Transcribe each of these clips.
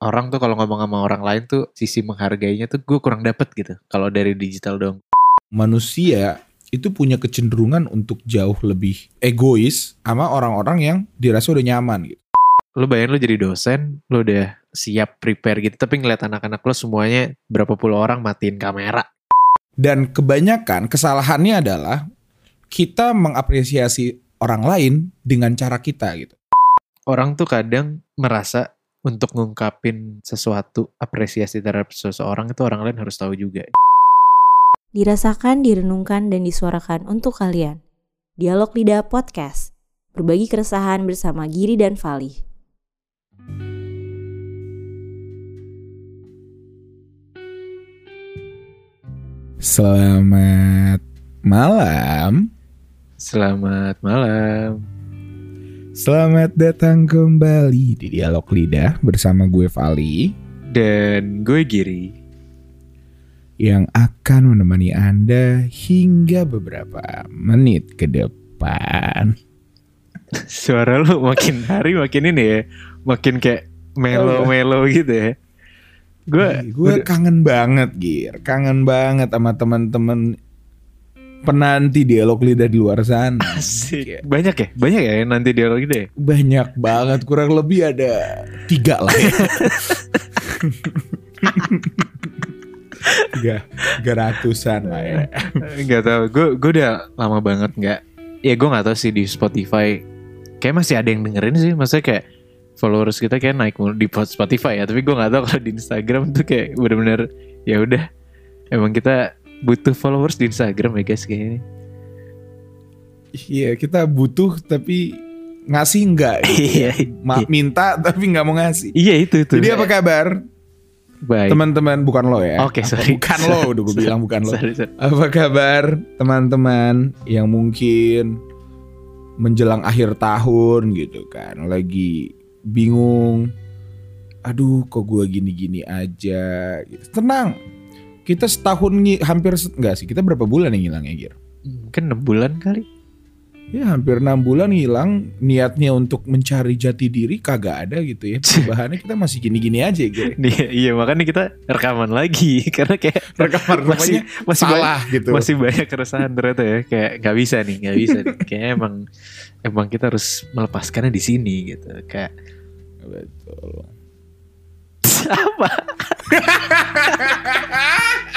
orang tuh kalau ngomong sama orang lain tuh sisi menghargainya tuh gue kurang dapet gitu kalau dari digital dong manusia itu punya kecenderungan untuk jauh lebih egois sama orang-orang yang dirasa udah nyaman gitu. lu bayangin lu jadi dosen lu udah siap prepare gitu tapi ngeliat anak-anak lu semuanya berapa puluh orang matiin kamera Dan kebanyakan kesalahannya adalah kita mengapresiasi orang lain dengan cara kita gitu. orang tuh kadang merasa untuk ngungkapin sesuatu apresiasi terhadap seseorang itu orang lain harus tahu juga Dirasakan, direnungkan, dan disuarakan untuk kalian. Dialog Lidah Podcast. Berbagi keresahan bersama Giri dan Fali. Selamat malam. selamat malam Selamat datang kembali di Dialog Lidah bersama gue Vali dan gue Giri. Yang akan menemani Anda hingga beberapa menit ke depan. suara lu makin hari makin ini ya. Makin kayak melo-melo gitu ya. Gue gue kangen banget Gir, kangen banget sama teman-teman penanti dialog lidah di luar sana. asik. Banyak ya? Banyak ya yang nanti dialog gitu ya? Banyak banget, kurang lebih ada tiga lah ya. tiga, tiga ratusan lah ya. nggak tahu. Gue gue udah lama banget nggak ya gue nggak tahu sih di Spotify. Kayak masih ada yang dengerin sih. Maksudnya kayak followers kita kayak naik di Spotify ya. Tapi gue nggak tahu kalau di Instagram tuh kayak bener-bener ya udah. Emang kita butuh followers di Instagram ya guys kayaknya Iya, kita butuh tapi ngasih enggak. gitu. Iya, Ma- minta tapi nggak mau ngasih. iya itu tuh Jadi apa kabar baik teman-teman bukan lo ya? Oke, sorry. Bukan lo, udah gue bilang bukan lo. Sorry, sorry. Apa kabar teman-teman yang mungkin menjelang akhir tahun gitu kan, lagi bingung. Aduh, kok gue gini-gini aja. Gitu. Tenang, kita setahun hampir enggak sih, kita berapa bulan yang hilangnya Gir? mungkin 6 bulan kali Ya hampir enam bulan hilang niatnya untuk mencari jati diri kagak ada gitu ya. Perubahannya kita masih gini-gini aja gitu. Iya, iya makanya kita rekaman lagi karena kayak Rekaman masih masih banyak, salah gitu. masih banyak keresahan ternyata ya kayak nggak bisa nih nggak bisa nih kayak emang emang kita harus melepaskannya di sini gitu kayak Betul. Apa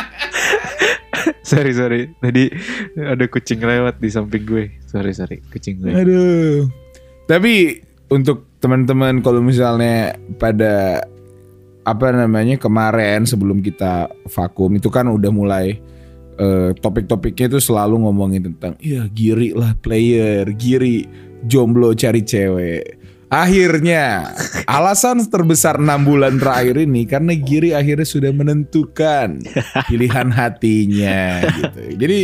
sorry sorry. Tadi ada kucing lewat di samping gue. Sorry sorry. Kucing gue. Aduh. Tapi untuk teman-teman kalau misalnya pada apa namanya kemarin sebelum kita vakum itu kan udah mulai eh, topik-topiknya itu selalu ngomongin tentang iya giri lah player, giri jomblo cari cewek. Akhirnya alasan terbesar enam bulan terakhir ini karena Giri akhirnya sudah menentukan pilihan hatinya gitu. Jadi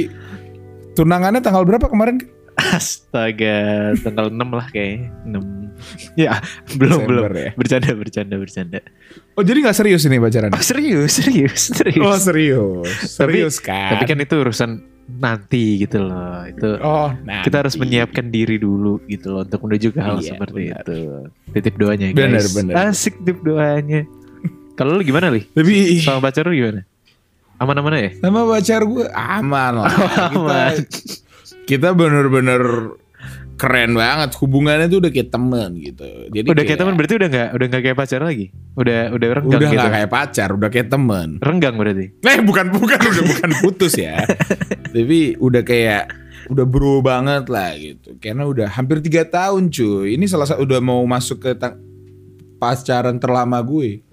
tunangannya tanggal berapa kemarin? astaga tanggal 6 lah kayaknya 6 ya belum belum Desember ya. bercanda bercanda bercanda Oh jadi nggak serius ini pacaran? oh serius serius serius Oh serius, serius kan? tapi kan itu urusan nanti gitu loh itu oh kita harus menyiapkan diri dulu gitu loh untuk menuju ke hal Iya, seperti benar. itu. Titip doanya guys. Benar, benar. Asik titip doanya. Kalau lu gimana li? Tapi Sama pacar lu gimana? Aman-aman ya? sama pacar gue aman lah. Aman. Kita, kita bener-bener keren banget hubungannya tuh udah kayak temen gitu. Jadi udah kayak teman berarti udah nggak udah nggak kayak pacar lagi? Udah udah renggang udah gitu. nggak kayak pacar, udah kayak temen. Renggang berarti. Eh bukan bukan udah bukan putus ya. Tapi udah kayak udah bro banget lah gitu. Karena udah hampir tiga tahun cuy. Ini salah satu udah mau masuk ke pacaran terlama gue.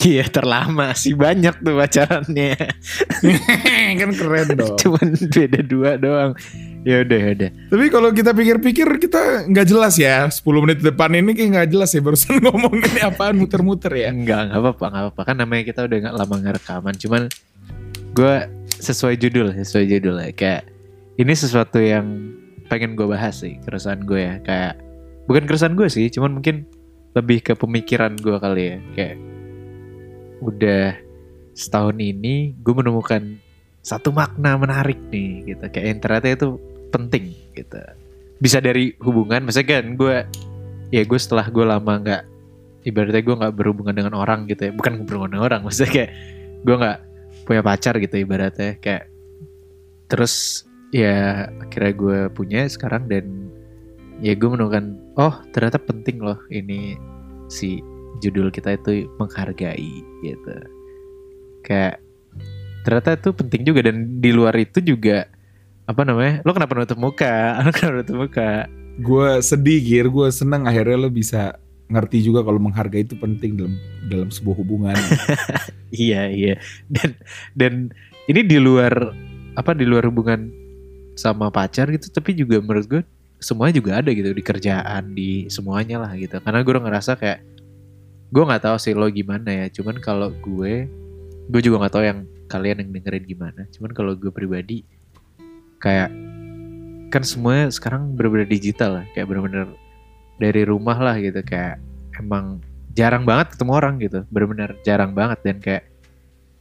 Iya terlama sih banyak tuh pacarannya. kan keren dong. Cuman beda dua doang. Ya udah ya udah. Tapi kalau kita pikir-pikir kita nggak jelas ya 10 menit depan ini kayak nggak jelas ya barusan ngomongin ini apaan muter-muter ya. Enggak, enggak apa-apa, enggak apa-apa. Kan namanya kita udah nggak lama nggak rekaman. Cuman gue sesuai judul, sesuai judul ya. Kayak ini sesuatu yang pengen gue bahas sih, keresahan gue ya. Kayak bukan keresahan gue sih, cuman mungkin lebih ke pemikiran gue kali ya. Kayak udah setahun ini gue menemukan satu makna menarik nih gitu. Kayak yang ternyata itu penting gitu. Bisa dari hubungan, misalnya kan gue ya gue setelah gue lama nggak ibaratnya gue nggak berhubungan dengan orang gitu ya. Bukan berhubungan dengan orang maksudnya kayak gue nggak punya pacar gitu ibaratnya. Kayak terus ya akhirnya gue punya sekarang dan ya gue menemukan oh ternyata penting loh ini si judul kita itu menghargai gitu. Kayak ternyata itu penting juga dan di luar itu juga apa namanya? Lo kenapa nutup muka? Lo kenapa nutup muka? Gue sedih Gir, gue seneng. Akhirnya lo bisa ngerti juga kalau menghargai itu penting dalam dalam sebuah hubungan. iya iya. Dan dan ini di luar apa di luar hubungan sama pacar gitu tapi juga menurut gue semuanya juga ada gitu di kerjaan di semuanya lah gitu. Karena gue ngerasa kayak gue nggak tahu sih lo gimana ya. Cuman kalau gue gue juga nggak tahu yang kalian yang dengerin gimana. Cuman kalau gue pribadi kayak kan semuanya sekarang bener-bener digital lah kayak bener-bener dari rumah lah gitu kayak emang jarang banget ketemu orang gitu bener-bener jarang banget dan kayak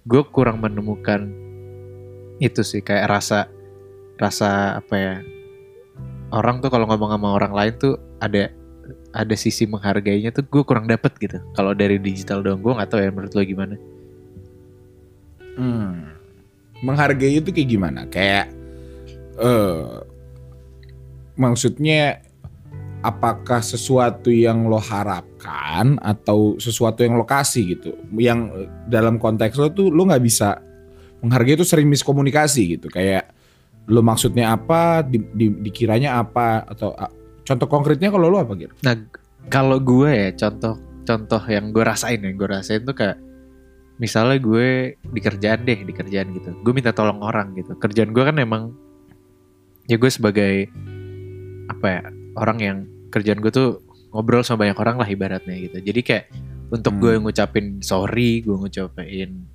gue kurang menemukan itu sih kayak rasa rasa apa ya orang tuh kalau ngomong sama orang lain tuh ada ada sisi menghargainya tuh gue kurang dapet gitu kalau dari digital doang gue nggak ya menurut lo gimana Hmm. Menghargai itu kayak gimana? Kayak eh maksudnya apakah sesuatu yang lo harapkan atau sesuatu yang lo kasih gitu. Yang eh, dalam konteks lo tuh lo nggak bisa menghargai itu sering miskomunikasi gitu. Kayak lo maksudnya apa, di, di- dikiranya apa atau ah, contoh konkretnya kalau lo apa gitu? Nah, kalau gue ya contoh contoh yang gue rasain ya, gue rasain tuh kayak misalnya gue di kerjaan deh, di kerjaan gitu. Gue minta tolong orang gitu. Kerjaan gue kan emang ya gue sebagai apa ya, orang yang kerjaan gue tuh ngobrol sama banyak orang lah ibaratnya gitu. Jadi kayak untuk Hmm. gue ngucapin sorry, gue ngucapin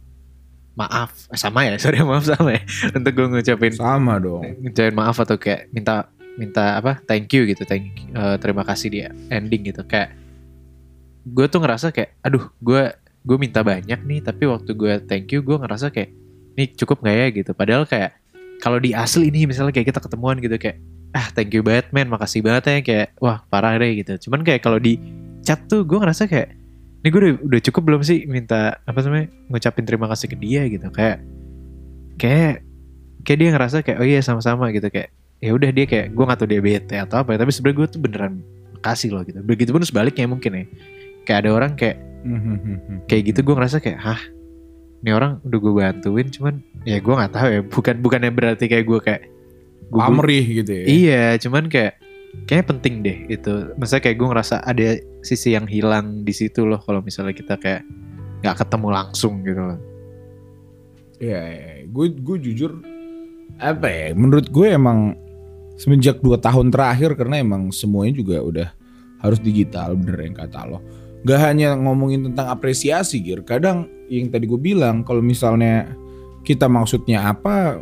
maaf, Eh, sama ya, sorry maaf sama ya. Untuk gue ngucapin Sama dong. ngucapin maaf atau kayak minta minta apa thank you gitu thank eh, terima kasih dia ending gitu kayak gue tuh ngerasa kayak aduh gue gue minta banyak nih tapi waktu gue thank you gue ngerasa kayak ini cukup nggak ya gitu padahal kayak kalau di asli nih misalnya kayak kita ketemuan gitu kayak ah thank you banget man makasih banget ya kayak wah parah deh gitu. Cuman kayak kalau di chat tuh gue ngerasa kayak ini gue udah, udah cukup belum sih minta apa namanya ngucapin terima kasih ke dia gitu. Kayak kayak kayak dia ngerasa kayak oh iya sama-sama gitu. Kayak ya udah dia kayak gue nggak tahu dia bete atau apa ya, tapi sebenarnya gue tuh beneran kasih loh gitu. Begitu pun sebaliknya mungkin ya. Kayak ada orang kayak kayak gitu gue ngerasa kayak hah ini orang udah gue bantuin cuman ya gue nggak tahu ya bukan bukannya berarti kayak gue kayak Pamrih gitu ya. iya cuman kayak kayaknya penting deh itu maksudnya kayak gue ngerasa ada sisi yang hilang di situ loh kalau misalnya kita kayak nggak ketemu langsung gitu loh Iya, gue gue jujur apa ya? Menurut gue emang semenjak dua tahun terakhir karena emang semuanya juga udah harus digital bener yang kata lo. Gak hanya ngomongin tentang apresiasi, Gir. Kadang yang tadi gue bilang kalau misalnya kita maksudnya apa,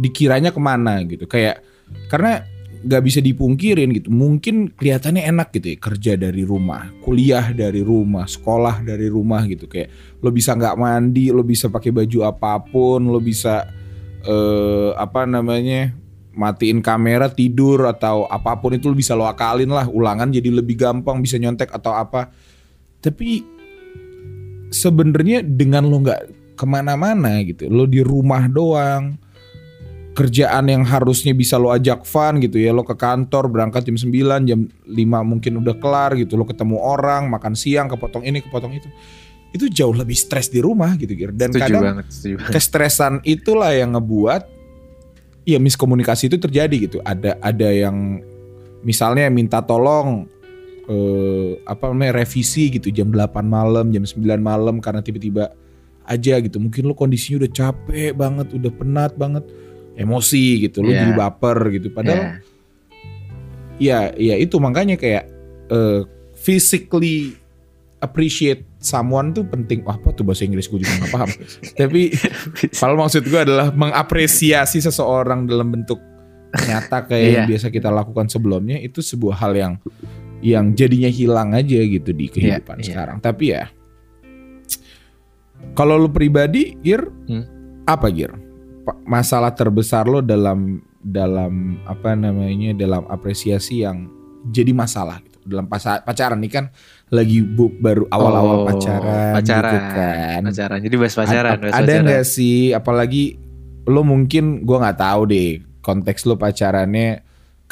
dikiranya ke mana gitu. Kayak karena gak bisa dipungkirin gitu. Mungkin kelihatannya enak gitu ya kerja dari rumah, kuliah dari rumah, sekolah dari rumah gitu. Kayak lo bisa nggak mandi, lo bisa pakai baju apa pun, lo bisa eh, apa namanya matiin kamera tidur atau apa pun itu lo bisa lo akalin lah ulangan jadi lebih gampang bisa nyontek atau apa. Tapi sebenarnya dengan lo nggak ke mana-mana gitu, lo di rumah doang. Kerjaan yang harusnya bisa lo ajak fun gitu ya, lo ke kantor berangkat jam 9, jam 5 mungkin udah kelar gitu, lo ketemu orang, makan siang, kepotong ini, kepotong itu itu jauh lebih stres di rumah gitu Gir. dan setuju kadang banget setuju banget kestresan itulah yang ngebuat ya miskomunikasi itu terjadi gitu ada ada yang misalnya minta tolong eh, apa namanya revisi gitu jam 8 malam jam 9 malam karena tiba-tiba aja gitu mungkin lo kondisinya udah capek banget udah penat banget emosi gitu lo Iya. jadi baper gitu padahal Ya. ya ya itu makanya kayak eh, physically appreciate someone tuh penting Wah, apa tuh bahasa Inggris gue juga gak paham tapi kalau maksud gue adalah mengapresiasi seseorang dalam bentuk nyata kayak yang Iya. biasa kita lakukan sebelumnya itu sebuah hal yang yang jadinya hilang aja gitu di kehidupan iya. sekarang tapi ya kalau lu pribadi Gir Hmm. apa Gir masalah terbesar lo dalam dalam apa namanya dalam apresiasi yang jadi masalah gitu dalam pacaran nih kan lagi bu, baru awal-awal Oh, pacaran, pacaran, gitu kan. pacaran. Jadi bahas pacaran, A- bahas ada nggak sih apalagi lo mungkin gua nggak tahu deh konteks lo pacarannya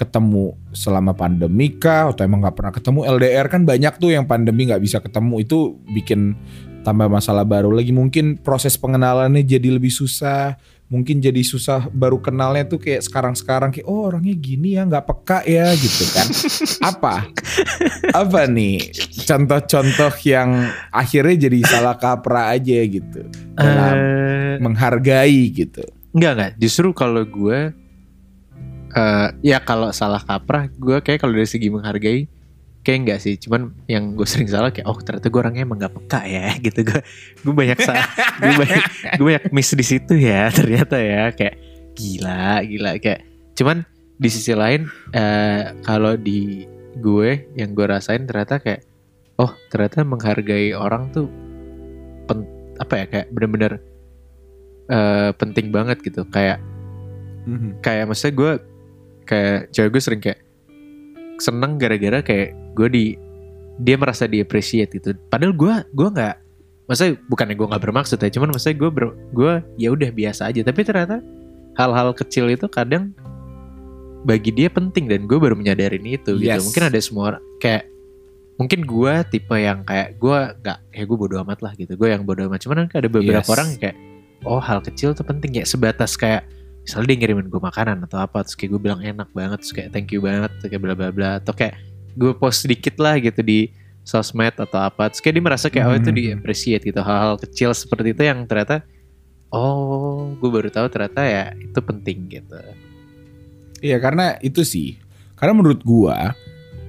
ketemu selama pandemi kah? Atau emang nggak pernah ketemu? LDR kan banyak tuh yang pandemi nggak bisa ketemu. Itu bikin tambah masalah baru lagi. Mungkin proses pengenalannya jadi lebih susah. Mungkin jadi susah baru kenalnya tuh kayak sekarang-sekarang. Kayak oh orangnya gini ya nggak peka ya gitu kan. Apa? Apa nih contoh-contoh yang akhirnya jadi salah kaprah aja gitu? Dalam Eh, menghargai gitu. Enggak enggak, justru kalau gue eh ya kalau salah kaprah gue kayak kalau dari segi menghargai kayak enggak sih, cuman yang gue sering salah kayak oh ternyata gue orangnya emang gak peka ya gitu. Gue gue banyak salah gue banyak gue banyak miss di situ ya ternyata ya. Kayak gila gila. Kayak cuman di sisi lain eh kalau di gue yang gue rasain ternyata kayak oh ternyata menghargai orang tuh pen, apa ya kayak bener-bener eh, penting banget gitu. Kayak kayak maksudnya gue kayak cewek gue sering kayak seneng gara-gara kayak gue di dia merasa di appreciate gitu. Padahal gue gue nggak maksudnya bukannya gue nggak bermaksud ya cuman maksudnya gue ber, gue ya udah biasa aja. Tapi ternyata hal-hal kecil itu kadang bagi dia penting dan gue baru menyadarin itu gitu. Yes. mungkin ada semua kayak mungkin gue tipe yang kayak gue nggak ya gue bodo amat lah gitu. Gue yang bodo amat. Cuman kan ada beberapa Yes. orang yang kayak oh hal kecil tuh penting. Ya sebatas kayak misalnya dia ngirimin gue makanan atau apa terus kayak gue bilang enak banget terus kayak thank you banget terus kayak bla bla bla atau kayak gue post sedikit lah gitu di sosmed atau apa terus kayak dia merasa kayak oh itu Hmm. di appreciate gitu. Hal-hal kecil seperti itu yang ternyata oh gue baru tahu ternyata ya itu penting gitu. Iya karena itu sih. Karena menurut gua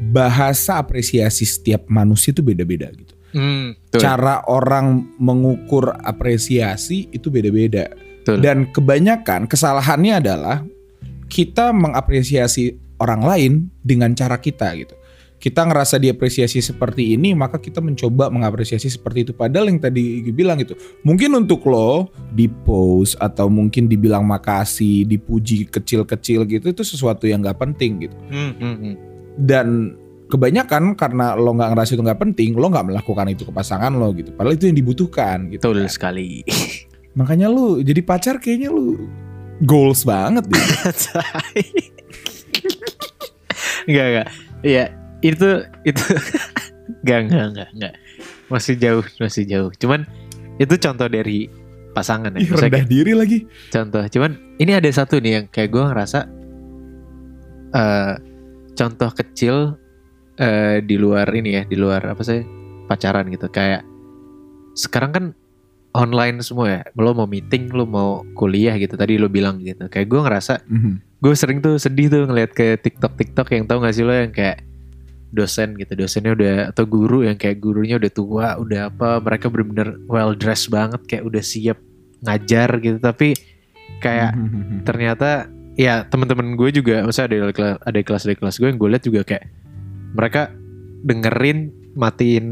bahasa apresiasi setiap manusia itu beda-beda gitu. Hmm, betul, cara orang mengukur apresiasi itu beda-beda betul. dan kebanyakan kesalahannya adalah kita mengapresiasi orang lain dengan cara kita gitu kita ngerasa diapresiasi seperti ini maka kita mencoba mengapresiasi seperti itu padahal yang tadi gue bilang gitu mungkin untuk lo di post atau mungkin dibilang makasih dipuji kecil-kecil gitu itu sesuatu yang nggak penting gitu Hmm, hmm, hmm. dan kebanyakan karena lo nggak ngerasa itu nggak penting lo nggak melakukan itu ke pasangan lo gitu padahal itu yang dibutuhkan gitu betul kan. sekali makanya lu jadi pacar kayaknya lu goals banget deh Enggak enggak. Iya, itu itu enggak enggak enggak enggak. Masih jauh, masih jauh. Cuman itu contoh dari pasangan ya. Ih, rendah kayak diri lagi contoh. Cuman ini ada satu nih yang kayak gue ngerasa eh contoh kecil eh di luar ini ya, di luar apa sih? pacaran gitu. Kayak sekarang kan online semua ya. Lo mau meeting, lo mau kuliah gitu. Tadi lo bilang gitu. Kayak gue ngerasa gue sering tuh sedih tuh ngeliat ke TikTok TikTok yang tau gak sih lo yang kayak dosen gitu dosennya udah atau guru yang kayak gurunya udah tua udah apa mereka bener-bener well dressed banget kayak udah siap ngajar gitu tapi kayak ternyata ya teman-teman gue juga maksudnya ada kelas ada kelas dari kelas gue yang gue lihat juga kayak mereka dengerin matiin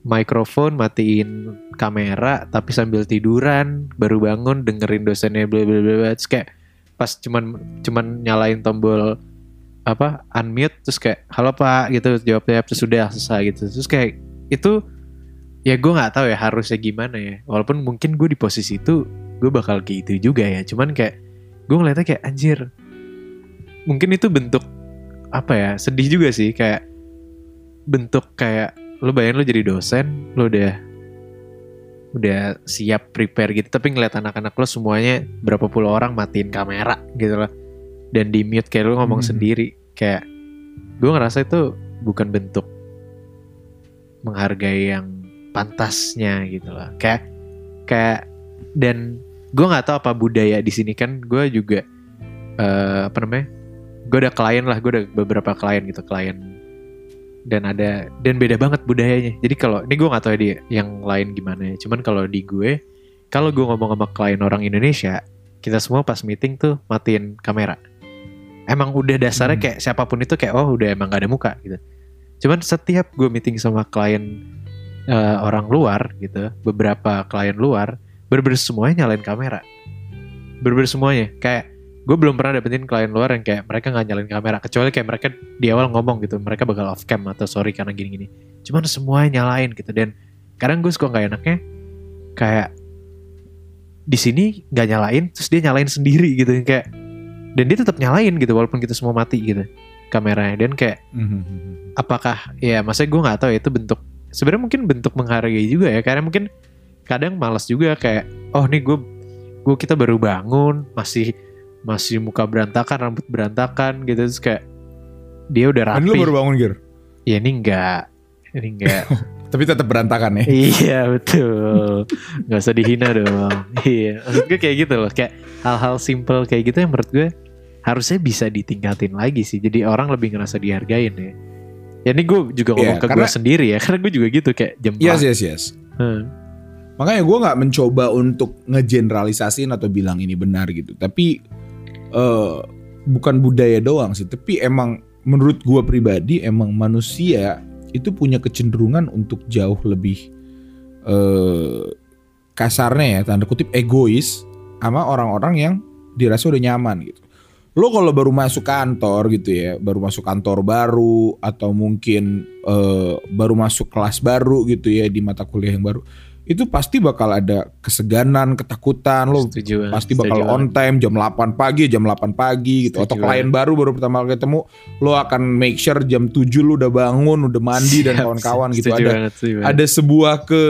mikrofon matiin kamera tapi sambil tiduran baru bangun dengerin dosennya bla bla bla kayak pas cuman cuman nyalain tombol apa unmute terus kayak halo pak gitu jawabnya terus sudah selesai gitu. Terus kayak itu ya gue nggak tahu ya harusnya gimana ya. Walaupun mungkin gue di posisi itu gue bakal kayak itu juga ya. Cuman kayak gue ngeliatnya kayak anjir mungkin itu bentuk apa ya sedih juga sih. Kayak bentuk kayak lu bayangin lu jadi dosen lu udah udah siap prepare gitu tapi ngeliat anak-anak lo semuanya berapa puluh orang matiin kamera gitu loh dan di mute kayak lu ngomong Hmm. sendiri kayak gue ngerasa itu bukan bentuk menghargai yang pantasnya gitu loh kayak kayak dan gue nggak tahu apa budaya di sini kan gue juga eh, apa namanya gue ada klien lah gue ada beberapa klien gitu klien dan ada dan beda banget budayanya. Jadi kalau ini gue nggak tahu ya di yang lain gimana ya. Cuman kalau di gue kalau gue ngomong sama klien orang Indonesia kita semua pas meeting tuh matiin kamera. Emang udah dasarnya Hmm. kayak siapa pun itu kayak oh udah emang gak ada muka gitu. Cuman setiap gue meeting sama klien eh, orang luar gitu beberapa klien luar berber semuanya nyalain kamera. Berber semuanya. Kayak gue belum pernah dapetin klien luar yang kayak mereka nggak nyalain kamera kecuali kayak mereka di awal ngomong gitu mereka bakal off cam atau sorry karena gini-gini cuman semuanya nyalain gitu dan kadang gue suka nggak enaknya kayak di sini nggak nyalain terus dia nyalain sendiri gitu kayak dan dia tetap nyalain gitu walaupun kita semua mati gitu kameranya dan kayak Mhm. apakah ya masa gue nggak tahu ya itu bentuk sebenarnya mungkin bentuk menghargai juga ya karena mungkin kadang malas juga kayak oh nih gue gue kita baru bangun masih masih muka berantakan rambut berantakan gitu. Terus kayak dia udah Ini lu rapi. baru bangun Gir. ya ini enggak. Ini enggak. Tapi tetap berantakan ya. iya betul. Nggak usah dihina dong. Iya maksud gue kayak gitu loh. Kayak hal-hal simple kayak gitu yang menurut gue harusnya bisa ditingkatin lagi sih. Jadi orang lebih ngerasa dihargain ya. Ya ini gue juga ngomong Iya, ke gue sendiri ya. Karena gue juga gitu kayak jam Yes, yes, yes. Hmm. Makanya gue nggak mencoba untuk ngegeneralisasin atau bilang ini benar gitu. Tapi eh, bukan budaya doang sih. Tapi emang menurut gue pribadi emang manusia itu punya kecenderungan untuk jauh lebih eh, kasarnya ya tanda kutip egois sama orang-orang yang dirasa udah nyaman gitu. Lo kalau baru masuk kantor gitu ya, baru masuk kantor baru atau mungkin eh, baru masuk kelas baru gitu ya di mata kuliah yang baru, itu pasti bakal ada keseganan, ketakutan. Lo setuju pasti setuju bakal on banget. time jam 8 pagi, jam 8 pagi gitu. Setuju Atau klien baru baru pertama kali ketemu, lo akan make sure jam 7 lo udah bangun, udah mandi dan Siap, kawan-kawan gitu. Ada banget, setuju banget. ada sebuah ke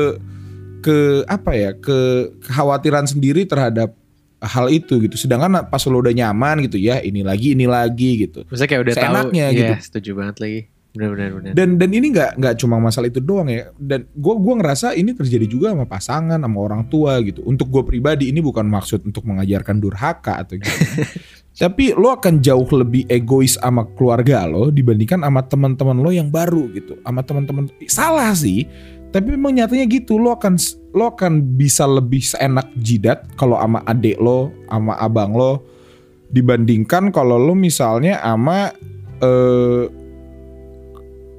ke apa ya ke kekhawatiran sendiri terhadap hal itu gitu sedangkan pas lo udah nyaman gitu ya ini lagi ini lagi gitu Maksudnya kayak udah tahu seenaknya Iya, gitu. setuju banget lagi benar-benar benar dan dan ini nggak nggak cuma masalah itu doang ya. Dan gue gua ngerasa ini terjadi juga sama pasangan sama orang tua gitu. Untuk gue pribadi ini bukan maksud untuk mengajarkan durhaka atau gitu tapi lo akan jauh lebih egois sama keluarga lo dibandingkan sama teman-teman lo yang baru gitu. Sama teman-teman salah sih. Tapi memang nyatanya gitu lo akan lo akan bisa lebih seenak jidat kalau sama adik lo sama abang lo dibandingkan kalau lo misalnya sama eh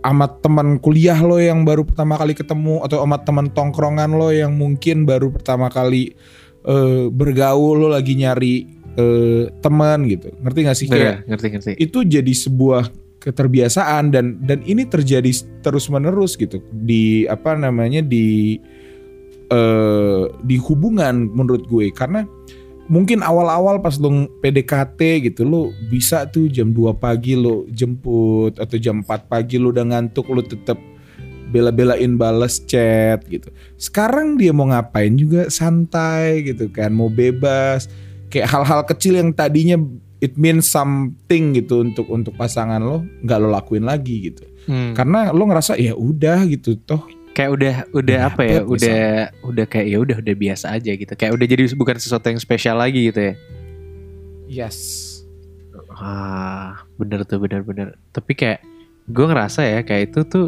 sama teman kuliah lo yang baru pertama kali ketemu atau sama teman tongkrongan lo yang mungkin baru pertama kali eh, bergaul lo lagi nyari eh, teman gitu. Ngerti gak sih kayak ngerti ngerti. Itu jadi sebuah keterbiasaan dan dan ini terjadi terus menerus gitu. Di apa namanya di eh di hubungan menurut gue. Karena mungkin awal-awal pas lo PDKT gitu lo bisa tuh jam 2 pagi lo jemput atau jam 4 pagi lo udah ngantuk lo tetap bela-belain bales chat gitu. Sekarang dia mau ngapain juga santai gitu kan, mau bebas. Kayak hal-hal kecil yang tadinya it means something gitu untuk untuk pasangan lo nggak lo lakuin lagi gitu. Hmm. Karena lo ngerasa ya udah gitu toh kayak udah udah Udah apa ya udah udah kayak ya udah udah biasa aja gitu. Kayak udah jadi bukan sesuatu yang spesial lagi gitu ya? Yes. ah bener tuh bener bener. Tapi kayak gue ngerasa ya kayak itu tuh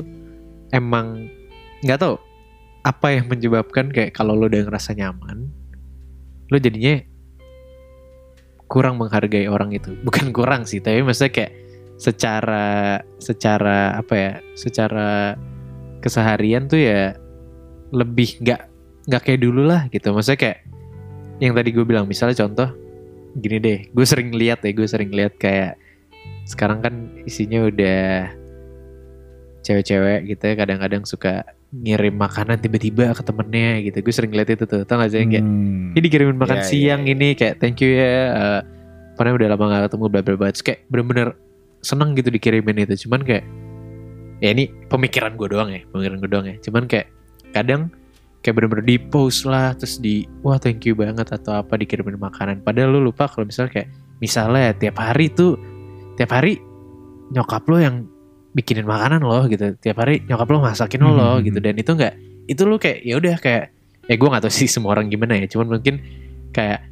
emang nggak tahu apa yang menyebabkan kayak kalau lo udah ngerasa nyaman lo jadinya kurang menghargai orang itu. Bukan kurang sih tapi maksudnya kayak secara secara apa ya secara keseharian tuh ya lebih nggak nggak kayak dulu lah gitu. Maksudnya kayak yang tadi gue bilang misalnya contoh gini deh gue sering lihat ya gue sering lihat kayak sekarang kan isinya udah cewek-cewek gitu ya kadang-kadang suka ngirim makanan tiba-tiba ke temennya gitu. Gue sering lihat itu tuh tau gak sih yang kayak Hmm. ini dikirimin makan Iya, siang iya, ini kayak thank you ya eh karena udah lama gak ketemu bla bla bla kayak bener-bener seneng gitu dikirimin itu. Cuman kayak ya ini pemikiran gue doang ya pemikiran gue doang ya. Cuman kayak kadang kayak bener-bener di post lah terus di wah thank you banget atau apa dikirimin makanan. Padahal lu lupa kalau misalnya kayak misalnya tiap hari tuh tiap hari nyokap lo yang bikinin makanan lo gitu. Tiap hari nyokap lo masakin lo Hmm. gitu. Dan itu nggak itu lu kayak ya udah kayak ya gue nggak tahu sih semua orang gimana ya. Cuman mungkin kayak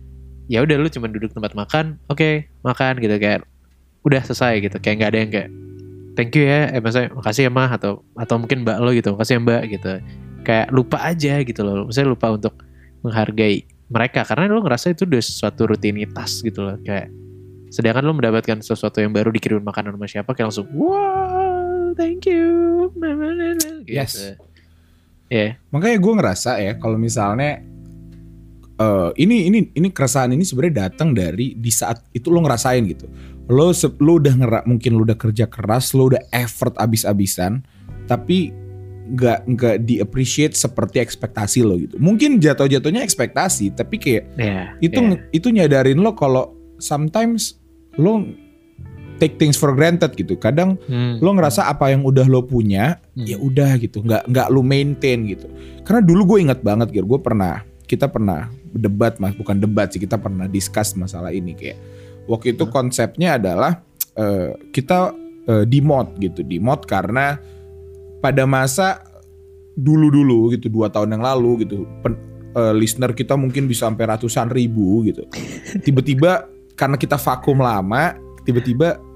ya udah lu cuma duduk tempat makan oke makan gitu. Kayak udah selesai gitu. Kayak nggak ada yang kayak thank you ya eh maksudnya makasih ya mah atau atau mungkin mbak lo gitu makasih ya mbak gitu kayak lupa aja gitu loh maksudnya lupa untuk menghargai mereka karena lo ngerasa itu udah sesuatu rutinitas gitu loh kayak sedangkan lo mendapatkan sesuatu yang baru dikirim makanan sama siapa kayak langsung wow thank you gitu. Yes. ya Makanya gue ngerasa ya kalau misalnya eh, ini ini ini keresahan ini sebenarnya datang dari di saat itu lo ngerasain gitu. Lo lo udah ngera, mungkin lo udah kerja keras, lo udah effort abis-abisan, tapi nggak nggak di appreciate seperti ekspektasi lo gitu. Mungkin jatuh-jatuhnya ekspektasi, tapi kayak Ya, itu ya. itu nyadarin lo kalau sometimes lo take things for granted gitu. Kadang Hmm. lo ngerasa apa yang udah lo punya Hmm. ya udah gitu nggak nggak lo maintain gitu karena dulu gue ingat banget gitu gue pernah kita pernah debat mas bukan debat sih kita pernah discuss masalah ini kayak waktu itu konsepnya adalah eh, kita eh, di mod gitu. Di mod karena pada masa dulu-dulu gitu dua tahun yang lalu gitu pen- eh, listener kita mungkin bisa sampai ratusan ribu gitu. Tiba-tiba karena kita vakum lama tiba-tiba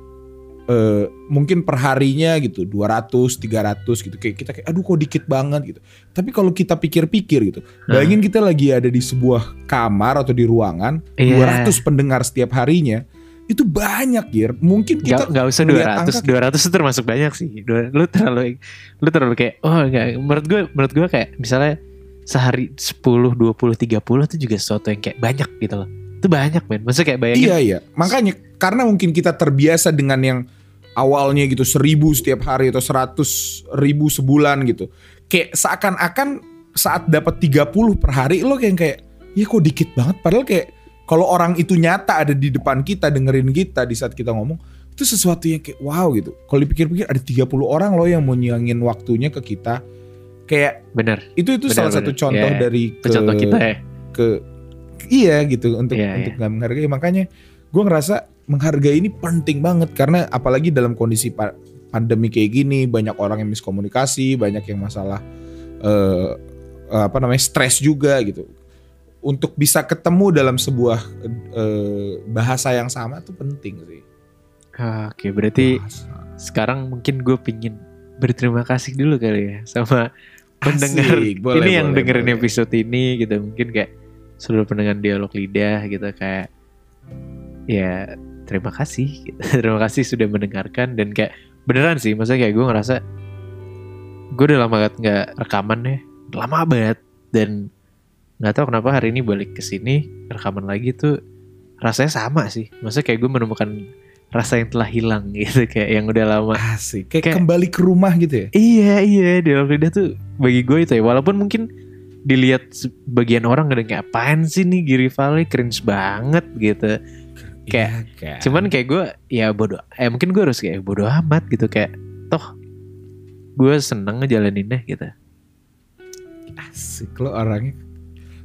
eh, mungkin perharinya gitu 200 300 gitu. Kayak kita kayak aduh kok dikit banget gitu. Tapi kalau kita pikir-pikir gitu bayangin kita lagi ada di sebuah kamar atau di ruangan Iya. 200 pendengar setiap harinya itu banyak Gir mungkin kita Gak, gak usah ngeliat 200 angka- 200 itu termasuk banyak sih. Lu terlalu lu terlalu kayak oh enggak menurut gue menurut gue kayak misalnya sehari 10 20 30 itu juga sesuatu yang kayak banyak gitu loh. Itu banyak men. Maksudnya kayak bayangin Iya iya, makanya karena mungkin kita terbiasa dengan yang awalnya gitu seribu setiap hari atau seratus ribu sebulan gitu. Kayak seakan-akan saat dapat 30 per hari lo kayak kayak ya kok dikit banget padahal kayak kalau orang itu nyata ada di depan kita dengerin kita di saat kita ngomong itu sesuatu yang kayak wow gitu. Kalau dipikir-pikir ada 30 orang loh yang mau nyangin waktunya ke kita. Kayak bener itu itu Benar, salah satu benar. contoh Ya, dari itu contoh kita ya ke iya gitu untuk Iya, untuk nggak menghargai makanya gue ngerasa menghargai ini penting banget karena apalagi dalam kondisi pa- pandemi kayak gini banyak orang yang miskomunikasi banyak yang masalah eh apa namanya stres juga gitu untuk bisa ketemu dalam sebuah eh, bahasa yang sama tuh penting sih Ah, oke berarti Bahasa. sekarang mungkin gue pingin berterima kasih dulu kali ya sama pendengar Asik, boleh, ini yang boleh, dengerin boleh. episode ini gitu mungkin kayak seluruh pendengar dialog lidah gitu kayak ya terima kasih. Gitu. terima kasih sudah mendengarkan dan kayak beneran sih maksudnya kayak gue ngerasa gue udah lama banget nggak rekaman ya. Lama banget. Dan nggak tahu kenapa hari ini balik ke sini rekaman lagi tuh rasanya sama sih. Maksudnya kayak gue menemukan rasa yang telah hilang gitu kayak yang udah lama. Asik. Kayak, Kayak- kembali ke rumah gitu ya? Iya iya. Dialog lidah tuh bagi gue itu ya walaupun mungkin dilihat sebagian orang kadang kayak apaan sih nih Giri Valley cringe banget gitu. Kayak- Iya kan? Cuman kayak gue ya bodoh eh mungkin gue harus kayak bodoh amat gitu kayak toh gue seneng ngejalaninnya gitu. asik lo orangnya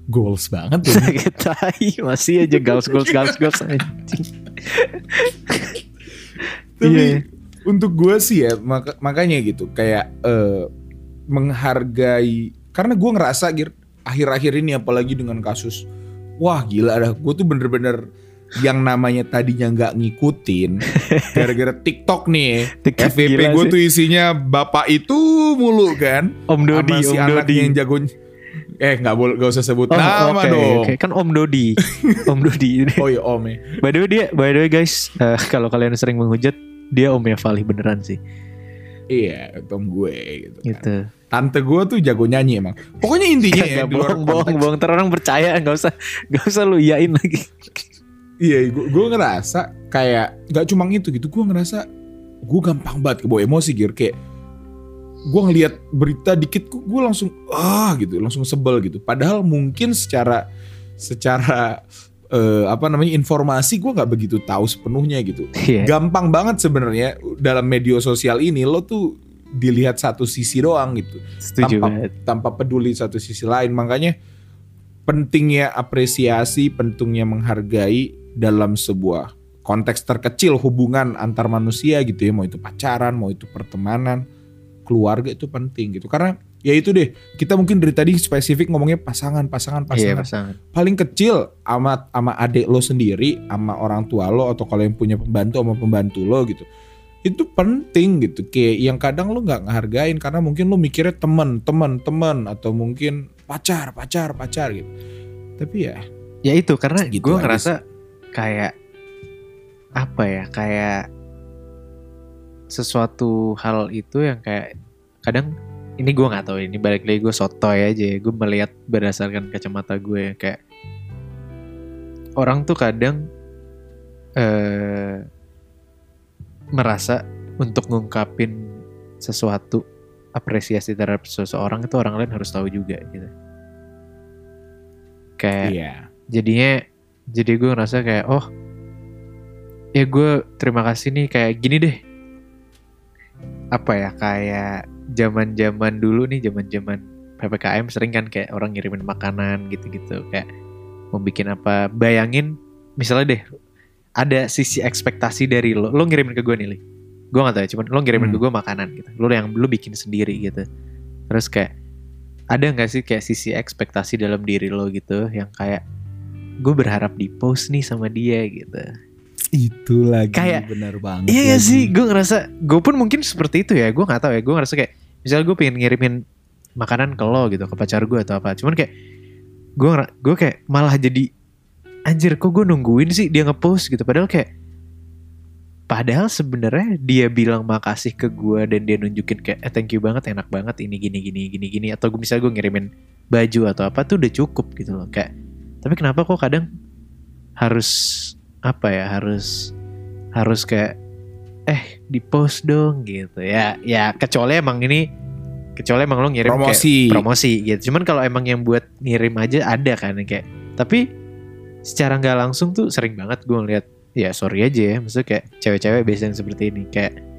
goals banget ya Sakit tai masih aja gals gals gals anjing. Tapi Iya. untuk gue sih ya maka- makanya gitu kayak eh, menghargai karena gue ngerasa akhir-akhir ini apalagi dengan kasus wah gila dah gue tuh bener-bener yang namanya tadinya nggak ngikutin gara-gara TikTok nih TikTok FVP gue tuh isinya bapak itu mulu kan Om Dodi, sama si Om anak Dodi. yang jago eh nggak boleh gak usah sebut Oh, nama oke, dong oke. Kan Om Dodi. Om Dodi. oh ya om ya By the way dia, by the way guys, eh, kalau kalian sering menghujat, dia omnya Fali beneran sih. iya om gue gitu, kan. Gitu. tante gue tuh jago nyanyi emang pokoknya intinya ya Gak bohong, bohong, bohong. Ntar orang percaya, nggak usah, nggak usah lu iyain lagi. Iya, gue ngerasa kayak gak cuma itu gitu. Gue ngerasa gue gampang banget kebawa emosi gitu. Kayak gue ngelihat berita dikit, gue langsung ah gitu, langsung sebel gitu. Padahal mungkin secara secara eh, apa namanya informasi gue nggak begitu tahu sepenuhnya gitu. Iya. Gampang banget sebenarnya dalam media sosial ini lo tuh dilihat satu sisi doang gitu Setuju tanpa, banget. tanpa peduli satu sisi lain makanya pentingnya apresiasi pentingnya menghargai dalam sebuah konteks terkecil hubungan antar manusia gitu ya. Mau itu pacaran mau itu pertemanan keluarga itu penting gitu. Karena ya itu deh kita mungkin dari tadi spesifik ngomongnya pasangan pasangan Iya pasangan. pasangan. paling kecil sama sama adik lo sendiri sama orang tua lo atau kalau yang punya pembantu sama pembantu lo gitu. Itu penting gitu. Kayak yang kadang lo nggak ngehargain karena mungkin lo mikirnya teman teman teman atau mungkin pacar pacar pacar gitu. Tapi ya Ya itu karena Gitu gue ngerasa kayak apa ya, kayak sesuatu hal itu yang kayak kadang ini gue nggak tahu ini balik lagi gue sotoy aja ya gue melihat berdasarkan kacamata gue kayak orang tuh kadang eh merasa untuk ngungkapin sesuatu apresiasi terhadap seseorang itu orang lain harus tahu juga gitu. Kayak Iya. jadinya jadi gue ngerasa kayak oh ya gue terima kasih nih kayak gini deh apa ya kayak zaman zaman dulu nih zaman zaman ppkm sering kan kayak orang ngirimin makanan gitu-gitu kayak mau bikin apa bayangin misalnya deh ada sisi ekspektasi dari lo lo ngirimin ke gue nih Li. gue gak tahu ya cuman lo ngirimin Hmm. ke gue makanan gitu lo yang lo bikin sendiri gitu terus kayak ada nggak sih kayak sisi ekspektasi dalam diri lo gitu yang kayak gue berharap di post nih sama dia gitu Itu lagi Kayak- benar banget. Iya lagi. sih, gue ngerasa gue pun mungkin seperti itu ya. Gue nggak tahu ya. Gue ngerasa kayak misalnya gue pengen ngirimin makanan ke lo gitu, ke pacar gue atau apa. Cuman kayak gue gue kayak malah jadi anjir kok gue nungguin sih dia ngepost gitu. Padahal kayak padahal sebenarnya dia bilang makasih ke gue dan dia nunjukin kayak eh thank you banget enak banget ini gini gini gini gini atau gue misalnya gue ngirimin baju atau apa tuh udah cukup gitu loh kayak tapi kenapa kok kadang harus apa ya harus harus kayak eh di post dong gitu ya ya kecuali emang ini kecuali emang lo ngirim kayak Promosi. promosi gitu cuman kalau emang yang buat ngirim aja ada kan kayak tapi secara nggak langsung tuh sering banget gue ngeliat ya sorry aja ya maksudnya kayak cewek-cewek biasanya seperti ini kayak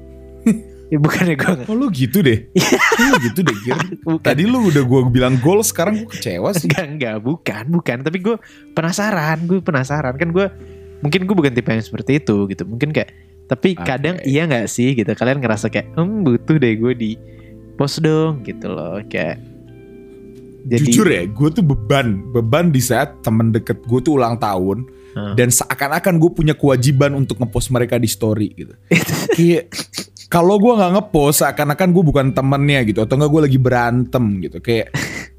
ya bukannya gue Oh lu gitu deh. lu gitu deh Gir. bukan. Tadi lu udah gue bilang gol sekarang gue kecewa sih. enggak enggak. Bukan bukan. Tapi gue penasaran. Gue penasaran. Kan gue mungkin gue bukan tipe yang seperti itu gitu. Mungkin kayak tapi Oke. kadang iya nggak sih gitu. Kalian ngerasa kayak hmm butuh deh gue di post dong gitu loh. Kayak jadi Jujur ya, gue tuh beban, beban di saat temen deket gue tuh ulang tahun Hmm. dan seakan-akan gue punya kewajiban untuk ngepost mereka di story gitu. Kayak kalau gue nggak ngepost, seakan-akan gue bukan temennya gitu, atau nggak gue lagi berantem gitu. Kayak,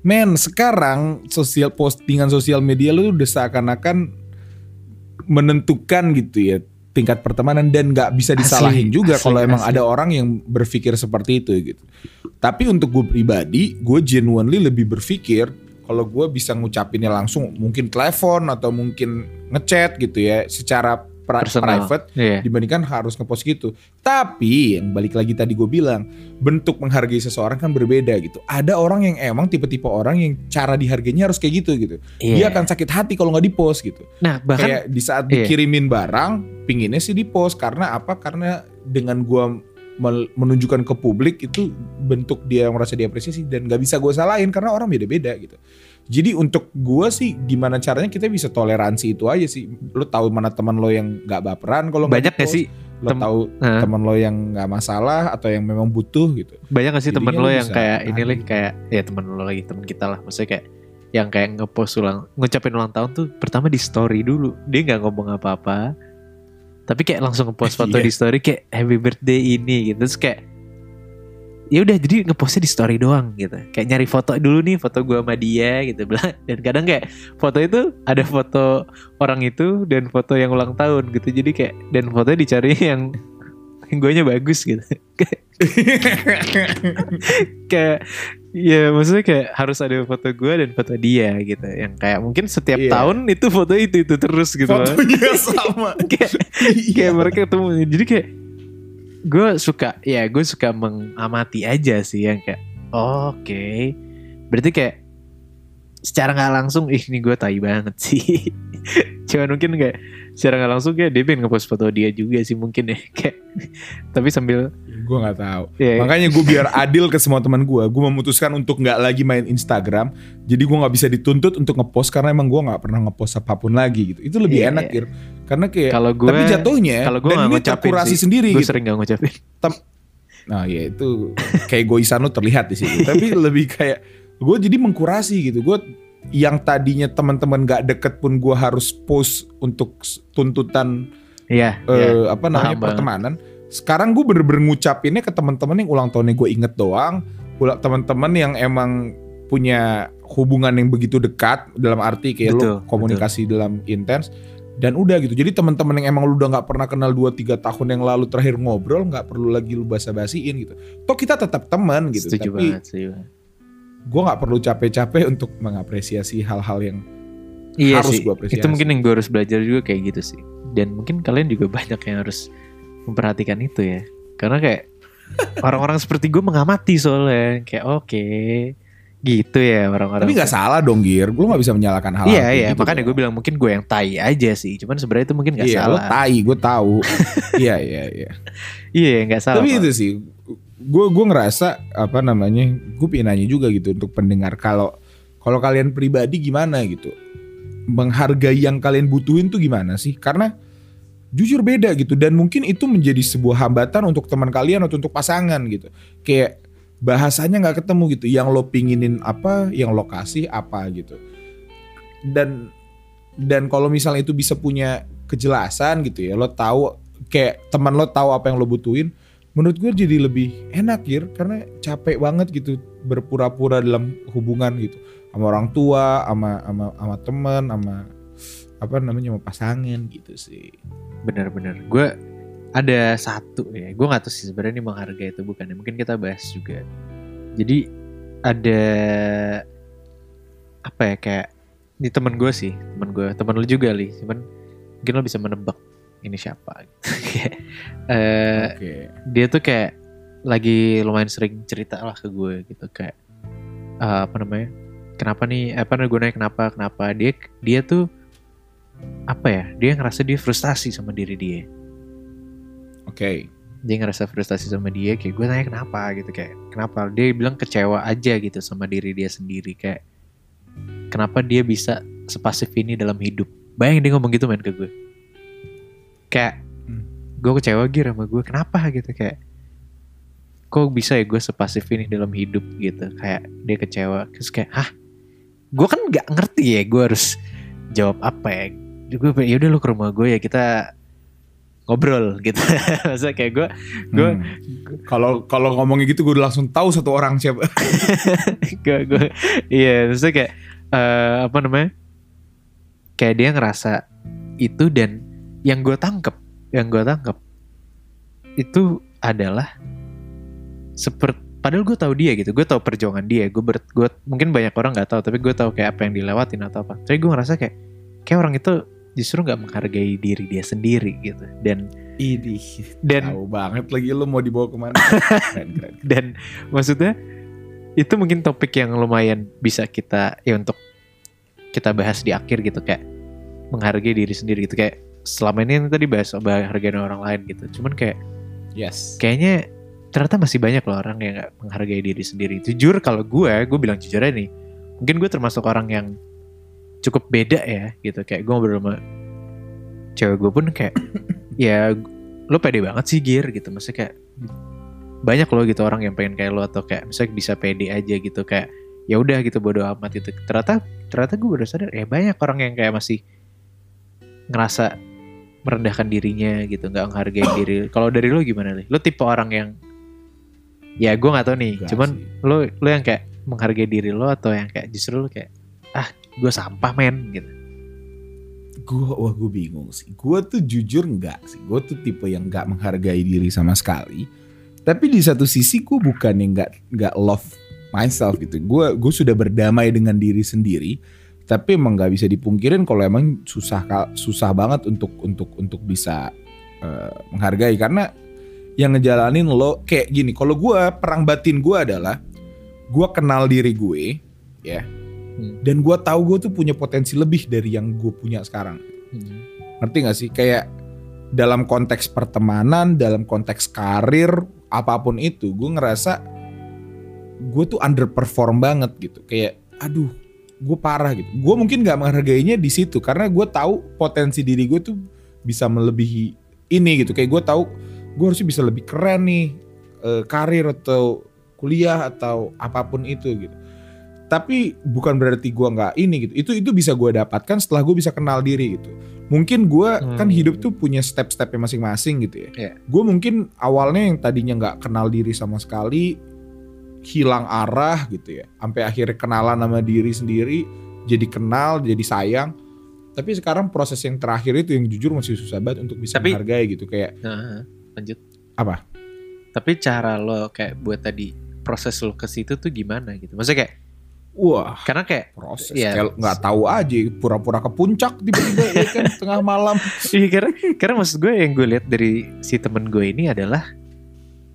men sekarang sosial postingan sosial media lu udah seakan-akan menentukan gitu ya tingkat pertemanan dan nggak bisa disalahin Asli, juga kalau emang asli. ada orang yang berpikir seperti itu gitu. Tapi untuk gue pribadi, gue genuinely lebih berpikir kalau gue bisa ngucapinnya langsung, mungkin telepon atau mungkin ngechat gitu ya, secara pra- Personal. private Iya. dibandingkan harus ngepost gitu. Tapi yang balik lagi tadi gue bilang, bentuk menghargai seseorang kan berbeda gitu. Ada orang yang emang tipe-tipe orang yang cara dihargainya harus kayak gitu gitu. Dia Iya. akan sakit hati kalau nggak dipost gitu. nah bahkan Kayak di saat iya. dikirimin barang, pinginnya sih dipost karena apa? Karena dengan gue menunjukkan ke publik itu bentuk dia yang merasa diapresiasi dan nggak bisa gue salahin karena orang beda-beda gitu. Jadi untuk gue sih gimana caranya kita bisa toleransi itu aja sih. Lo tahu mana teman lo yang nggak baperan kalau banyak gak sih lo tem- tahu Hah? teman lo yang nggak masalah atau yang memang butuh gitu. banyak gak sih lu lo yang kayak ini lih kayak ya temen lo lagi temen kita lah maksudnya kayak yang kayak ngepost ulang ngucapin ulang tahun tuh pertama di story dulu dia nggak ngomong apa-apa tapi kayak langsung ngepost foto Iya. di story kayak happy birthday ini gitu. Terus kayak ya udah jadi ngepostnya di story doang gitu. Kayak nyari foto dulu nih foto gua sama dia gitu. Bilang dan kadang kayak foto itu ada foto orang itu dan foto yang ulang tahun gitu. Jadi kayak dan fotonya dicari yang yang guanya bagus gitu. Kayak ya maksudnya kayak harus ada foto gue dan foto dia gitu. Yang kayak mungkin setiap Iya. tahun itu foto itu itu terus gitu Fotonya sama. kayak kayak mereka ketemu. Jadi kayak gue suka ya gue suka mengamati aja sih yang kayak oh, oke. Berarti kayak secara nggak langsung ih ini gue tai banget sih cuman mungkin kayak secara nggak langsung kayak dia pengen ngepost foto dia juga sih mungkin ya kayak tapi sambil gue nggak tahu. ya Makanya gue biar adil ke semua teman gue, gue memutuskan untuk nggak lagi main Instagram. Jadi gue nggak bisa dituntut untuk ngepost karena emang gue nggak pernah ngepost apa pun lagi gitu. Itu lebih Iya, enak iya. Gir. Karena kayak kalau gue tapi jatuhnya kalau gue dan ini terkurasi sih. sendiri gue gitu. sering gak ngucapin Nah ya itu kayak goisan lu terlihat di situ. Tapi lebih kayak gue jadi mengkurasi gitu. Gue yang tadinya teman-teman gak deket pun gue harus post untuk tuntutan Iya, eh, iya. apa namanya paham banget. pertemanan. Sekarang gue bener-bener ngucapinnya ke teman-teman yang ulang tahunnya gue inget doang. Ulang teman-teman yang emang punya hubungan yang begitu dekat dalam arti kayak Betul, lu komunikasi dalam intens dan udah gitu. Jadi teman-teman yang emang lu udah nggak pernah kenal 2 3 tahun yang lalu terakhir ngobrol nggak perlu lagi lu basa-basiin gitu. Toh kita tetap teman gitu. setuju Tapi banget, setuju banget. Gue nggak perlu capek-capek untuk mengapresiasi hal-hal yang Iya harus gue apresiasi. Itu mungkin yang gue harus belajar juga kayak gitu sih. Dan mungkin kalian juga banyak yang harus memperhatikan itu ya. Karena kayak orang-orang seperti gue mengamati soalnya kayak oke gitu ya orang-orang. Tapi nggak salah dong Gir, lu nggak bisa menyalahkan hal Iya iya makanya gue bilang mungkin gue yang tai aja sih. Cuman sebenarnya itu mungkin nggak iya, salah. Lo tai, gue tahu. iya iya iya. Iya nggak salah. Tapi Pak. itu sih, gue gue ngerasa apa namanya, gue pengen nanya juga gitu untuk pendengar kalau kalau kalian pribadi gimana gitu, menghargai yang kalian butuhin tuh gimana sih? Karena jujur beda gitu dan mungkin itu menjadi sebuah hambatan untuk teman kalian atau untuk pasangan gitu. Kayak bahasanya nggak ketemu gitu. Yang lo pinginin apa, yang lo kasih apa gitu. Dan dan kalau misalnya itu bisa punya kejelasan gitu ya, lo tahu kayak teman lo tahu apa yang lo butuhin, menurut gue jadi lebih enak ya karena capek banget gitu berpura-pura dalam hubungan gitu sama orang tua, sama sama sama teman, sama apa namanya sama pasangan gitu sih. Bener-bener. Gue ada satu ya. Gue nggak tahu sih sebenarnya ini menghargai itu bukan. ya. Mungkin kita bahas juga. Jadi ada apa ya kayak di temen gue sih, temen gue, temen lu juga li. Cuman mungkin lo bisa menebak ini siapa. Kayak, eh, Oke. dia tuh kayak lagi lumayan sering cerita lah ke gue gitu kayak eh, apa namanya kenapa nih apa gue nanya kenapa kenapa dia dia tuh apa ya dia ngerasa dia frustasi sama diri dia Oke. dia ngerasa frustasi sama dia kayak gue nanya kenapa gitu kayak kenapa dia bilang kecewa aja gitu sama diri dia sendiri kayak kenapa dia bisa sepasif ini dalam hidup bayangin dia ngomong gitu main ke gue kayak Hmm. gue kecewa gitu sama gue kenapa? Gitu kayak kok bisa ya gue sepasif ini dalam hidup? Gitu kayak dia kecewa. Terus kayak hah? Gue kan nggak ngerti ya gue harus jawab apa ya. Gue ya udah lu ke rumah gue ya kita ngobrol. Gitu. Maksudnya kayak gue gue Hmm. Kalau kalau ngomongnya gitu gue langsung tahu satu orang siapa. gue gue iya maksudnya kayak eh, apa namanya? Kayak dia ngerasa itu dan yang gue tangkep yang gue tangkep itu adalah seperti padahal gue tahu dia gitu gue tahu perjuangan dia gue ber gue mungkin banyak orang nggak tahu tapi gue tahu kayak apa yang dilewatin atau apa tapi gue ngerasa kayak kayak orang itu justru nggak menghargai diri dia sendiri gitu dan Ini dan tahu banget lagi lu mau dibawa ke mana? keren, keren. dan maksudnya itu mungkin topik yang lumayan bisa kita ya untuk kita bahas di akhir gitu kayak menghargai diri sendiri gitu kayak selama ini yang tadi bahas menghargai orang lain gitu. Cuman kayak Yes. kayaknya ternyata masih banyak loh orang yang nggak menghargai diri sendiri. Jujur kalau gue gue bilang jujur aja nih mungkin gue termasuk orang yang cukup beda ya gitu. Kayak gue ngobrol sama cewek gue pun kayak ya lo pede banget sih gear gitu. Maksudnya kayak banyak loh gitu orang yang pengen kayak lo atau kayak misalnya bisa pede aja gitu. Kayak ya udah gitu bodo amat itu ternyata ternyata gue baru sadar ya banyak orang yang kayak masih ngerasa merendahkan dirinya gitu nggak menghargai diri kalau dari lo gimana nih lo tipe orang yang ya gue nggak tahu nih Enggak cuman sih. lo lo yang kayak menghargai diri lo atau yang kayak justru lo kayak ah gue sampah men gitu Gua wah gue bingung sih. Gue tuh jujur enggak sih. Gue tuh tipe yang enggak menghargai diri sama sekali. Tapi di satu sisi gue bukan yang enggak enggak love myself gitu. Gue gue sudah berdamai dengan diri sendiri. Tapi emang nggak bisa dipungkirin kalau emang susah susah banget untuk untuk untuk bisa eh, menghargai karena yang ngejalanin lo kayak gini. Kalau gue perang batin gue adalah gue kenal diri gue ya Hmm. dan gue tahu gue tuh punya potensi lebih dari yang gue punya sekarang ngerti gak sih kayak dalam konteks pertemanan dalam konteks karir apa pun itu gue ngerasa gue tuh underperform banget gitu kayak aduh gue parah gitu. Gue mungkin nggak menghargainya di situ karena gue tahu potensi diri gue tuh bisa melebihi ini gitu. Kayak gue tahu gue harusnya bisa lebih keren nih eh, karir atau kuliah atau apa pun itu gitu. Tapi bukan berarti gue nggak ini gitu. Itu itu bisa gue dapatkan setelah gue bisa kenal diri gitu. Mungkin gue kan Hmm. hidup tuh punya step-stepnya masing-masing gitu ya. Iya. gue mungkin awalnya yang tadinya nggak kenal diri sama sekali hilang arah gitu ya sampai akhirnya kenalan sama diri sendiri jadi kenal jadi sayang tapi sekarang proses yang terakhir itu yang jujur masih susah banget untuk bisa Tapi- menghargai gitu kayak Nah, lanjut. Apa? Tapi cara lo kayak buat tadi proses lo ke situ tuh gimana gitu? Maksudnya kayak Wah, karena kayak proses. Iya. Kayak nggak tahu aja, pura-pura ke puncak tiba-tiba ya kan tengah malam. Iya karena karena maksud gue yang gue lihat dari si temen gue ini adalah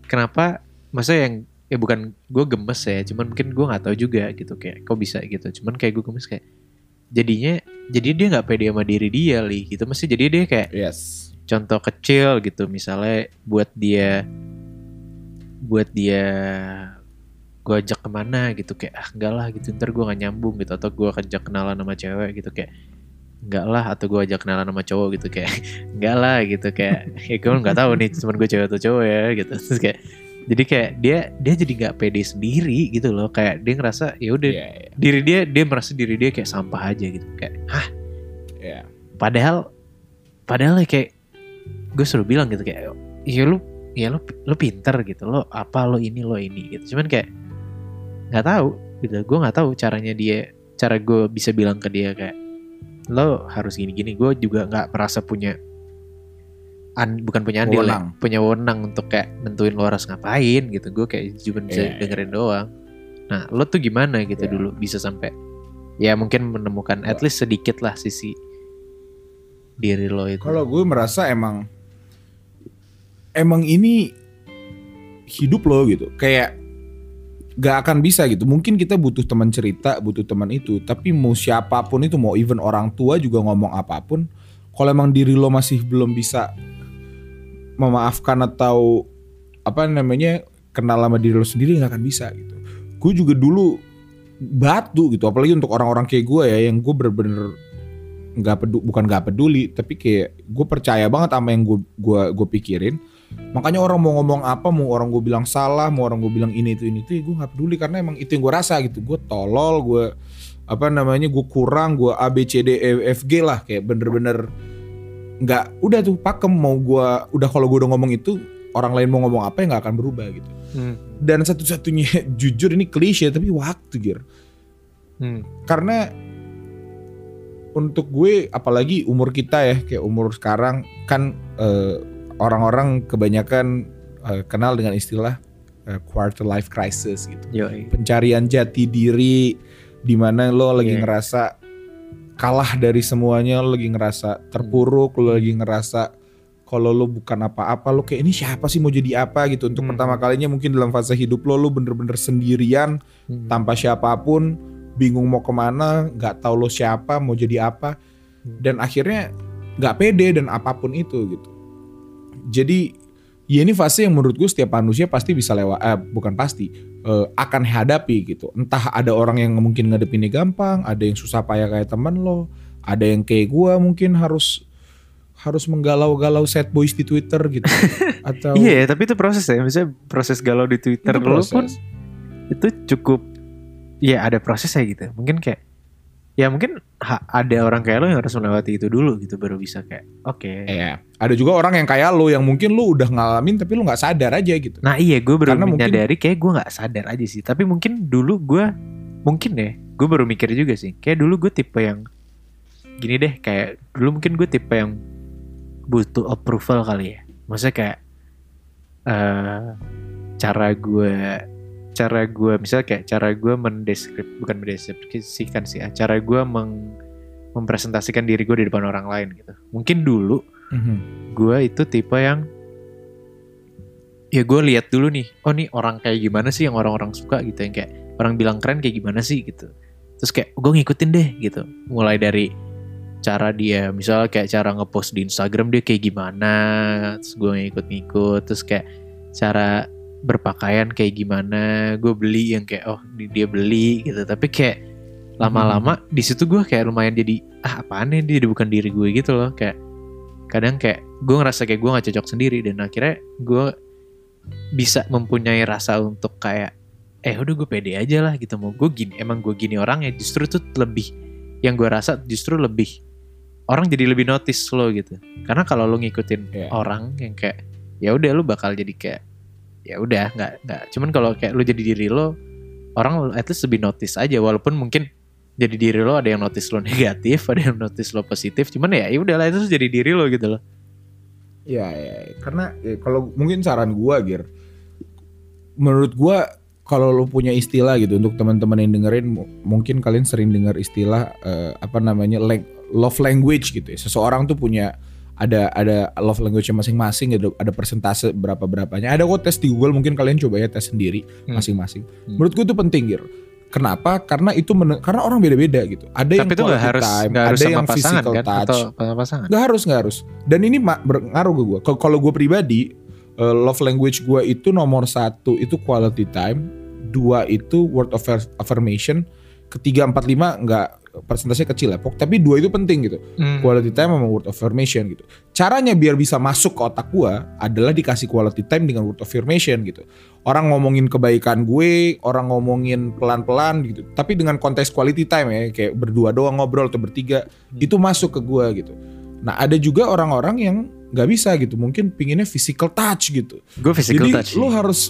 kenapa maksudnya yang ya bukan gue gemes ya cuman mungkin gue nggak tahu juga gitu kayak kok bisa gitu. Cuman kayak gue gemes kayak jadinya jadi dia nggak pede sama diri dia li gitu. Mesti jadi dia kayak Yes. contoh kecil gitu misalnya buat dia buat dia gue ajak ke mana gitu kayak ah enggak lah gitu. Ntar gue gak nyambung gitu atau gue ajak kenalan sama cewek gitu kayak enggak lah atau gue ajak kenalan sama cowok gitu kayak enggak lah gitu kayak ya gue nggak tahu nih cuman gue cewek atau cowok ya gitu. Terus kayak jadi kayak dia dia jadi nggak pede sendiri gitu loh. Kayak dia ngerasa ya udah Iya, iya, diri dia dia merasa diri dia kayak sampah aja gitu. Kayak hah? Iya. padahal padahal ya kayak gue selalu bilang gitu kayak iya lu ya lu lu pinter gitu lo apa lo ini lo ini gitu. Cuman kayak nggak tahu gitu. Gue nggak tahu caranya dia cara gue bisa bilang ke dia kayak lo harus gini gini gue juga nggak merasa punya an, bukan punya andil ya, punya wewenang untuk kayak nentuin lo harus ngapain gitu gue kayak cuma bisa Iya, iya. dengerin doang nah lo tuh gimana gitu Iya. dulu bisa sampai ya mungkin menemukan at least sedikit lah sisi diri lo itu Kalau gue merasa emang emang ini hidup lo gitu. Kayak gak akan bisa gitu. Mungkin kita butuh teman cerita, butuh teman itu. Tapi mau siapa pun itu, mau even orang tua juga ngomong apa pun. Kalau emang diri lo masih belum bisa memaafkan atau apa namanya kenal sama diri lo sendiri nggak akan bisa gitu. Gue juga dulu batu gitu. Apalagi untuk orang-orang kayak gue ya, yang gue bener-bener nggak peduli bukan nggak peduli tapi kayak gue percaya banget sama yang gue gua gue pikirin makanya orang mau ngomong apa mau orang gue bilang salah mau orang gue bilang ini itu ini itu gue nggak peduli karena emang itu yang gue rasa gitu gue tolol gue apa namanya gue kurang gue A B C D E F G lah kayak bener-bener nggak udah tuh pakem mau gue udah kalau gue udah ngomong itu orang lain mau ngomong apa ya nggak akan berubah gitu Hmm. dan satu-satunya jujur ini klise tapi waktu gir Hmm. karena untuk gue apalagi umur kita ya kayak umur sekarang kan eh, orang-orang kebanyakan eh, kenal dengan istilah eh, quarter life crisis gitu Yoi. pencarian jati diri di mana lo lagi Iya. ngerasa kalah dari semuanya lo lagi ngerasa terpuruk lo lagi ngerasa kalau lo bukan apa-apa lo kayak ini siapa sih mau jadi apa gitu untuk Hmm. pertama kalinya mungkin dalam fase hidup lo lo bener-bener sendirian Hmm. tanpa siapa pun, bingung mau ke mana, nggak tahu lo siapa, mau jadi apa, Hmm. dan akhirnya nggak pede dan apa pun itu gitu. Jadi ya ini fase yang menurut gue setiap manusia pasti bisa lewat, eh, bukan pasti eh, akan hadapi gitu. Entah ada orang yang mungkin ngadepinnya gampang, ada yang susah payah kayak teman lo, ada yang kayak gue mungkin harus harus menggalau-galau sad boys di Twitter gitu, atau Iya, tapi itu proses ya. Misalnya proses galau di Twitter Itu lo proses. pun itu cukup ya ada prosesnya gitu. Mungkin kayak ya mungkin ada orang kayak lo yang harus melewati itu dulu gitu baru bisa kayak oke. Iya. Ada juga orang yang kayak lo yang mungkin lo udah ngalamin tapi lo nggak sadar aja gitu. Nah iya gue baru Karena mungkin- menyadari kayak gue nggak sadar aja sih. Tapi mungkin dulu gue mungkin deh gue baru mikir juga sih. Kayak dulu gue tipe yang gini deh kayak dulu mungkin gue tipe yang butuh approval kali ya. Maksudnya kayak eh cara gue cara gue misalnya kayak cara gue mendeskrip bukan mendeskripsikan sih ya, cara gue meng, mempresentasikan diri gue di depan orang lain gitu. Mungkin dulu gue itu tipe yang ya gue lihat dulu nih oh nih orang kayak gimana sih yang orang-orang suka gitu yang kayak orang bilang keren kayak gimana sih gitu. Terus kayak gue ngikutin deh gitu. Mulai dari cara dia misalnya kayak cara ngepost di Instagram dia kayak gimana terus gue ngikut-ngikut terus kayak cara berpakaian kayak gimana gue beli yang kayak oh di- dia beli gitu. Tapi kayak lama-lama di situ gue kayak lumayan jadi ah apaan nih dia jadi bukan diri gue gitu loh. Kayak kadang kayak gue ngerasa kayak gue gak cocok sendiri dan akhirnya gue bisa mempunyai rasa untuk kayak eh udah gue pede aja lah gitu. Mau gue gini emang gue gini orangnya justru tuh lebih yang gue rasa justru lebih orang jadi lebih notice lo gitu. Karena kalau lo ngikutin Iya. orang yang kayak ya udah lo bakal jadi kayak ya udah nggak nggak. Cuman kalau kayak lo jadi diri lo orang at least lebih notice aja walaupun mungkin jadi diri lo ada yang notice lo negatif ada yang notice lo positif cuman ya ya udahlah itu jadi diri lo gitu loh. Iya, ya, karena ya, kalau mungkin saran gua, Gir, menurut gua kalau lu punya istilah gitu untuk teman-teman yang dengerin mu- mungkin kalian sering dengar istilah eh, apa namanya love language gitu ya. Seseorang tuh punya ada ada love language masing-masing ada ada persentase berapa berapanya. Ada kok tes di Google mungkin kalian coba ya tes sendiri Hmm. masing-masing. Hmm. Menurut gue itu penting gitu. Kenapa? Karena itu men- karena orang beda-beda gitu. Ada yang Tapi itu nggak quality harus time, nggak harus ada sama yang pasangan physical kan touch. atau sama pasangan. Gak harus, gak harus. Dan ini berpengaruh ke gue. Kalau gue pribadi, eh, love language gue itu nomor satu itu quality time, dua itu word of affirmation, ketiga empat lima nggak persentasenya kecil ya. Pok- Tapi dua itu penting gitu. Hmm. Quality time sama word of affirmation gitu. Caranya biar bisa masuk ke otak gue adalah dikasih quality time dengan word of affirmation gitu. Orang ngomongin kebaikan gue, orang ngomongin pelan-pelan gitu. Tapi dengan konteks quality time ya, kayak berdua doang ngobrol atau bertiga, itu masuk ke gue gitu. Nah ada juga orang-orang yang nggak bisa gitu, mungkin pinginnya physical touch gitu. Gue physical Jadi touch. lu sih. harus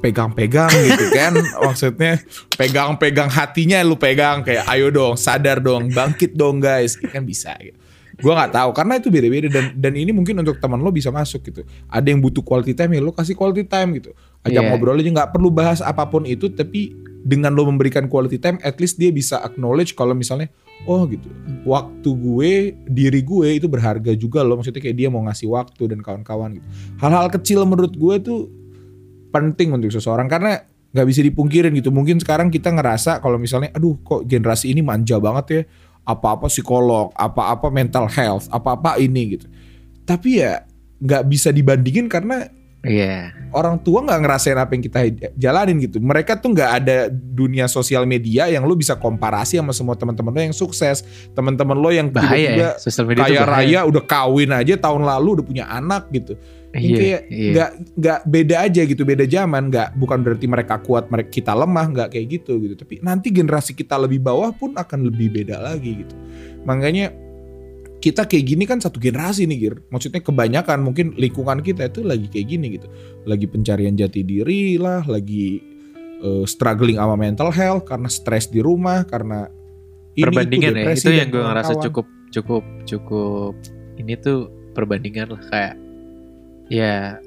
pegang-pegang gitu kan, maksudnya pegang-pegang hatinya lu pegang kayak ayo dong, sadar dong, bangkit dong guys, kan bisa gitu. Gue nggak tahu karena itu beda-beda dan dan ini mungkin untuk teman lo bisa masuk gitu. Ada yang butuh quality time ya lo kasih quality time gitu. Ajak Iya. ngobrol aja nggak perlu bahas apa pun itu tapi dengan lo memberikan quality time at least dia bisa acknowledge kalau misalnya oh gitu waktu gue diri gue itu berharga juga loh maksudnya kayak dia mau ngasih waktu dan kawan-kawan gitu hal-hal kecil menurut gue tuh penting untuk seseorang karena nggak bisa dipungkirin gitu mungkin sekarang kita ngerasa kalau misalnya aduh kok generasi ini manja banget ya apa-apa psikolog apa-apa mental health apa-apa ini gitu tapi ya nggak bisa dibandingin karena Iya. orang tua nggak ngerasain apa yang kita jalanin gitu. Mereka tuh nggak ada dunia sosial media yang lu bisa komparasi sama semua teman-teman lo yang sukses, teman-teman lo yang Bahaya tiba-tiba ya. Sosial media itu kaya raya udah kawin aja tahun lalu udah punya anak gitu. Ini Iya. kayak iya. nggak nggak beda aja gitu, beda zaman. Nggak bukan berarti mereka kuat, mereka kita lemah, nggak kayak gitu gitu. Tapi nanti generasi kita lebih bawah pun akan lebih beda lagi gitu. Makanya kita kayak gini kan satu generasi nih Gir. Maksudnya kebanyakan mungkin lingkungan kita itu lagi kayak gini gitu. Lagi pencarian jati diri lah, lagi eh, struggling sama mental health karena stres di rumah, karena ini, perbandingan itu, ya itu yang gue ngerasa cukup cukup cukup ini tuh perbandingan lah kayak ya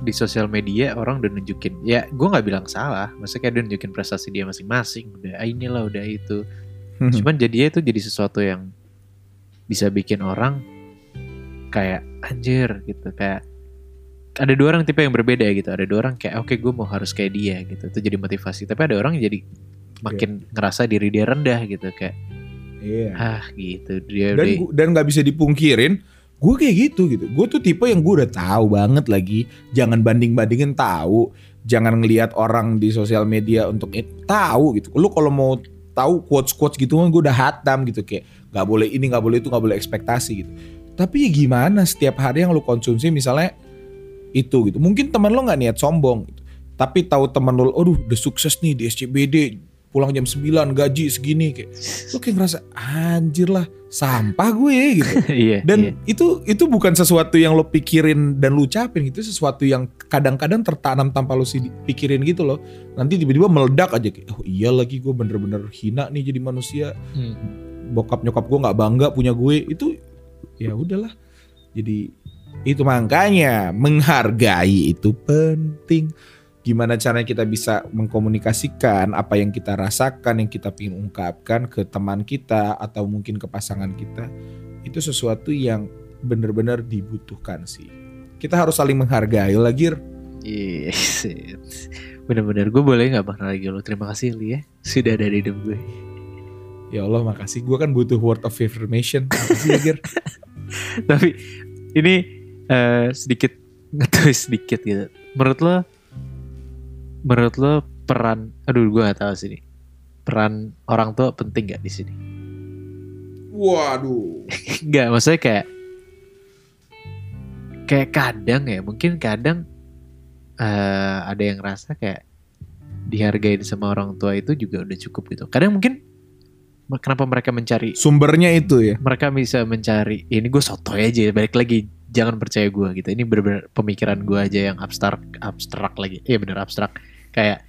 di sosial media orang udah nunjukin. Ya gue nggak bilang salah. Maksudnya kayak dia nunjukin prestasi dia masing-masing. Udah ah, inilah udah itu. Hmm. cuman jadinya itu jadi sesuatu yang bisa bikin orang kayak anjir gitu. Kayak ada dua orang tipe yang berbeda gitu. Ada dua orang kayak oke gue mau harus kayak dia gitu. Itu jadi motivasi. Tapi ada orang yang jadi makin ngerasa diri dia rendah gitu. Kayak Iya. ah gitu. Dia dan gu- dan nggak bisa dipungkirin gue kayak gitu gitu. Gue tuh tipe yang gue udah tahu banget lagi. Jangan banding bandingin tahu. Jangan ngelihat orang di sosial media untuk it- tahu gitu. Lu kalau mau tahu quotes quotes gitu kan gue udah hatam gitu. Kayak nggak boleh ini nggak boleh itu nggak boleh ekspektasi gitu. Tapi ya gimana setiap hari yang lu konsumsi misalnya itu gitu. Mungkin teman lo nggak niat sombong gitu. tapi tahu teman lo aduh udah sukses nih di SCBD pulang jam 9 gaji segini kayak lu kayak ngerasa anjir lah sampah gue gitu. Iya dan iya. itu itu bukan sesuatu yang lo pikirin dan lu ucapin itu sesuatu yang kadang-kadang tertanam tanpa lo pikirin gitu loh. Nanti tiba-tiba meledak aja kayak oh iya lagi gue bener-bener hina nih jadi manusia. Hmm. bokap nyokap gue nggak bangga punya gue. Itu ya udahlah. Jadi itu makanya menghargai itu penting gimana caranya kita bisa mengkomunikasikan apa yang kita rasakan yang kita ingin ungkapkan ke teman kita atau mungkin ke pasangan kita itu sesuatu yang benar-benar dibutuhkan sih. Kita harus saling menghargai lagi Iya, shit. bener-bener gue boleh nggak bang lagi? Lo terima kasih li ya. Sudah ada di hidup gue. Ya Allah makasih. Gue kan butuh word of affirmation. Makasih ya tapi ini eh, sedikit ngetwist sedikit gitu. Menurut lo menurut lo peran aduh gue gak tahu sih nih peran orang tua penting gak di sini? Waduh. Enggak, maksudnya kayak kayak kadang ya, mungkin kadang eh ada yang rasa kayak dihargain sama orang tua itu juga udah cukup gitu. Kadang mungkin kenapa mereka mencari sumbernya itu ya? mereka bisa mencari "Ya, ini gue sotoy aja balik lagi jangan percaya gue gitu. Ini bener-bener pemikiran gue aja yang abstrak abstrak lagi. Iya bener abstrak kayak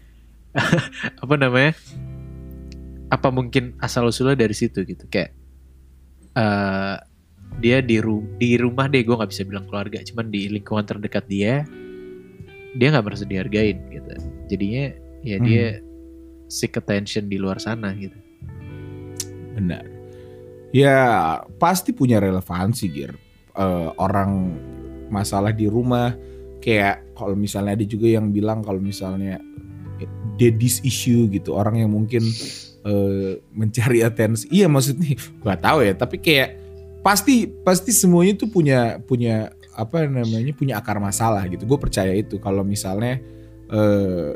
apa namanya apa mungkin asal usulnya dari situ gitu kayak eh dia di ru di rumah deh gue nggak bisa bilang keluarga cuman di lingkungan terdekat dia dia nggak merasa dihargain gitu jadinya ya Hmm. dia seek attention di luar sana gitu. Benar. Ya pasti punya relevansi Gir. Eh, orang masalah di rumah kayak kalau misalnya ada juga yang bilang kalau misalnya daddy's issue gitu orang yang mungkin eh, mencari atensi. Iya maksudnya gak tahu ya tapi kayak pasti pasti semuanya tuh punya punya apa namanya punya akar masalah gitu. Gue percaya itu kalau misalnya eh,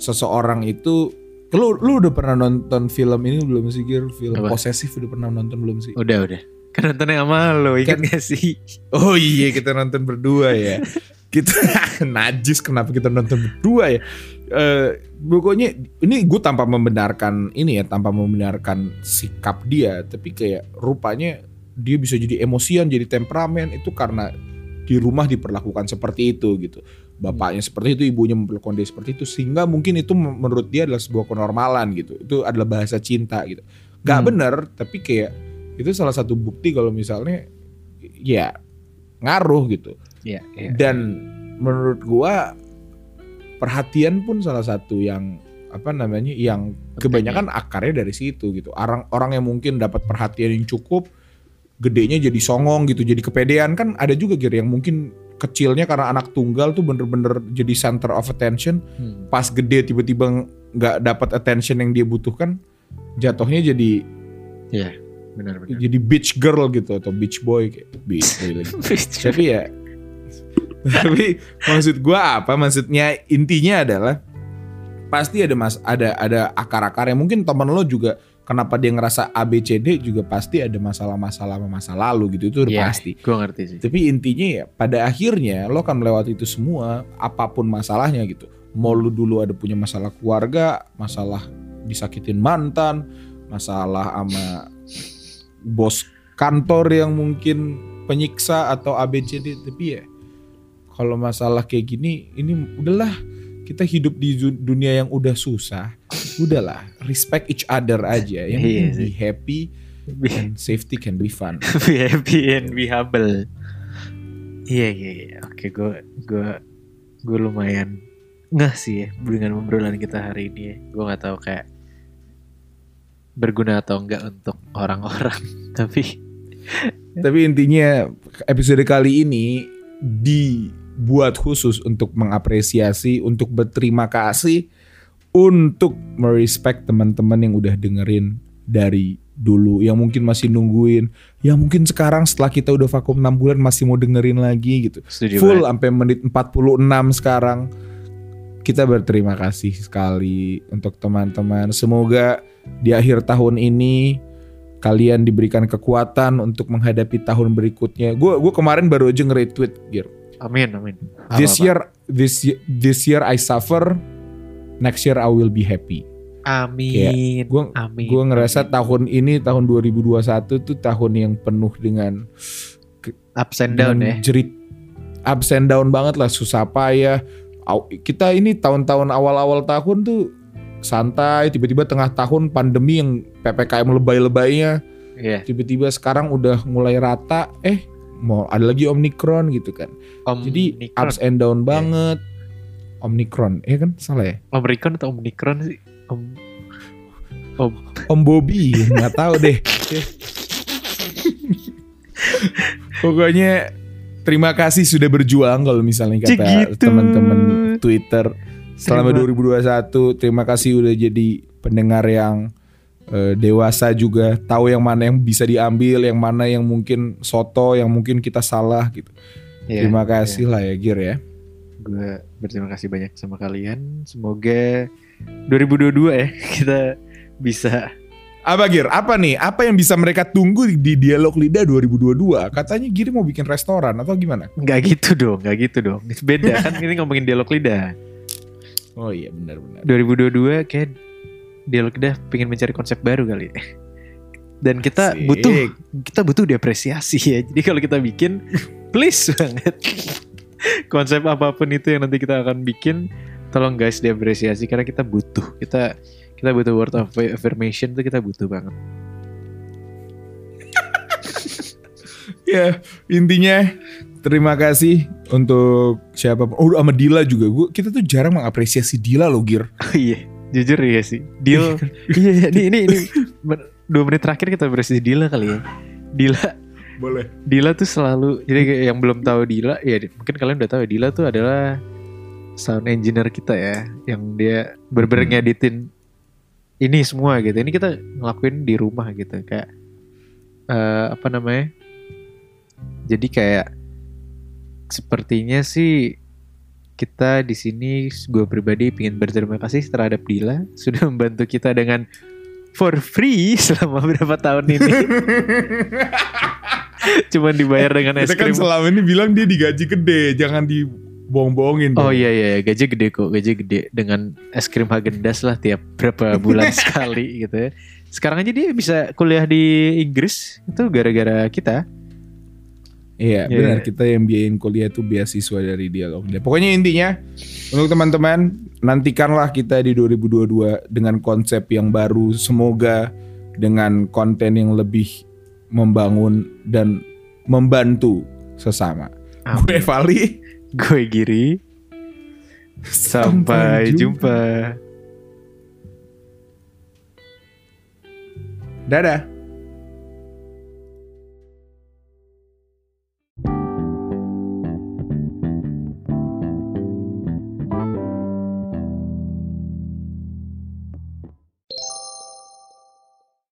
seseorang itu lu lu udah pernah nonton film ini belum sih Gir? Film Apa? posesif udah pernah nonton belum sih? Udah udah. Kan nontonnya sama lo, ingat Kan- gak sih? Oh iya kita nonton berdua ya. Kita najis kenapa kita nonton berdua ya? Eh pokoknya ini gue tanpa membenarkan ini ya, tanpa membenarkan sikap dia, tapi kayak rupanya dia bisa jadi emosian, jadi temperamen itu karena di rumah diperlakukan seperti itu gitu. Bapaknya seperti itu, ibunya memperlakukan dia seperti itu sehingga mungkin itu menurut dia adalah sebuah kenormalan gitu. Itu adalah bahasa cinta gitu. Gak Hmm. bener, tapi kayak itu salah satu bukti kalau misalnya ya ngaruh gitu. Iya, iya. Dan menurut gua perhatian pun salah satu yang apa namanya yang kebanyakan akarnya dari situ gitu. Orang orang yang mungkin dapat perhatian yang cukup gedenya jadi songong gitu, jadi kepedean kan ada juga gitu yang mungkin kecilnya karena anak tunggal tuh bener-bener jadi center of attention Hmm. pas gede tiba-tiba nggak dapat attention yang dia butuhkan jatuhnya jadi Iya, benar-benar. jadi beach girl gitu atau beach boy kayak beach boy lagi tapi ya tapi maksud gua apa? Maksudnya intinya adalah pasti ada mas ada ada akar-akar yang mungkin teman lo juga kenapa dia ngerasa ABCD juga pasti ada masalah-masalah masa lalu gitu. Itu udah Iya, pasti. Gue ngerti sih. tapi intinya ya pada akhirnya lo akan melewati itu semua apa pun masalahnya gitu. Mau lu dulu ada punya masalah keluarga masalah disakitin mantan masalah sama bos kantor yang mungkin penyiksa atau ABCD tapi ya kalau masalah kayak gini ini udahlah kita hidup di du- dunia yang udah susah udahlah respect each other aja yang Iya penting sih. be happy Be, and safety can be fun be happy and be humble. Iya iya iya. Oke, gue gue gue lumayan ngeh sih ya dengan obrolan kita hari ini. ya. Gue nggak tahu kayak berguna atau enggak untuk orang-orang. Tapi Tapi intinya episode kali ini dibuat khusus untuk mengapresiasi, untuk berterima kasih, untuk merespect teman-teman yang udah dengerin dari dulu, yang mungkin masih nungguin, yang mungkin sekarang setelah kita udah vakum 6 bulan masih mau dengerin lagi gitu. setuju Full banget. sampai menit 46 sekarang. Kita berterima kasih sekali untuk teman-teman. Semoga di akhir tahun ini kalian diberikan kekuatan untuk menghadapi tahun berikutnya. Gue gue kemarin baru aja nge-retweet Gir. Amin amin. This year this year, this year I suffer, next year I will be happy. Amin. Gue amin. gue ngerasa amin. tahun ini tahun 2021 tuh tahun yang penuh dengan ups and down ya. jerit ups and down banget lah susah payah kita ini tahun-tahun awal-awal tahun tuh santai tiba-tiba tengah tahun pandemi yang ppkm lebay-lebaynya Iya. tiba-tiba sekarang udah mulai rata eh mau ada lagi omikron gitu kan. Om jadi Omicron. ups and down banget. Omikron ya kan? Salah ya? Omicron atau Omicron sih? Om Om. Om Bobby nggak tahu deh. Pokoknya terima kasih sudah berjuang kalau misalnya kata Gitu. teman-teman Twitter. Selama Terima- 2021 terima kasih udah jadi pendengar yang eh, dewasa juga tahu yang mana yang bisa diambil yang mana yang mungkin soto yang mungkin kita salah gitu. Iya, terima kasih lah ya Gir ya. Gue berterima kasih banyak sama kalian. Semoga 2022 ya kita bisa. Apa Gir? Apa nih? Apa yang bisa mereka tunggu di dialog lidah 2022 katanya Gir mau bikin restoran atau gimana? Nggak gitu dong, nggak gitu dong. Beda kan ini ngomongin dialog lidah. oh iya benar-benar 2022 kayak dialog lidah pengen mencari konsep baru kali ya. Dan kita Asik. butuh kita butuh diapresiasi ya. Jadi kalau kita bikin please banget. konsep apa pun itu yang nanti kita akan bikin tolong guys diapresiasi karena kita butuh. Kita kita butuh word of affirmation itu kita butuh banget. ya intinya terima kasih untuk siapa oh sama Dila juga gua kita tuh jarang mengapresiasi Dila loh Gir Oh iya, jujur iya sih. Deal. iya, iya, ini ini ini ber- dua menit terakhir kita beresin Dila kali ya. Dila, boleh Dila tuh selalu. Jadi yang belum tahu Dila, ya mungkin kalian udah tahu ya, Dila tuh adalah sound engineer kita ya, yang dia bener-bener Hmm. ngeditin ini semua gitu. Ini kita ngelakuin di rumah gitu, kayak eh, apa namanya? Jadi kayak sepertinya sih kita di sini gue pribadi ingin berterima kasih terhadap Dila sudah membantu kita dengan for free selama berapa tahun ini. Cuman dibayar dengan es kita kan krim. selama ini bilang dia digaji gede jangan dibohong-bohongin Oh dong. iya iya gaji gede kok gaji gede dengan es krim Häagen-Dazs lah tiap berapa bulan sekali gitu ya. Sekarang aja dia bisa kuliah di Inggris itu gara-gara kita. Iya Iya. benar kita yang biayain kuliah itu beasiswa dari dialog. Ya, Pokoknya intinya untuk teman-teman nantikanlah kita di 2022 dengan konsep yang baru semoga dengan konten yang lebih membangun dan membantu sesama. Gue Amin. Vali. Gue Giri. Sampai jumpa. Dadah.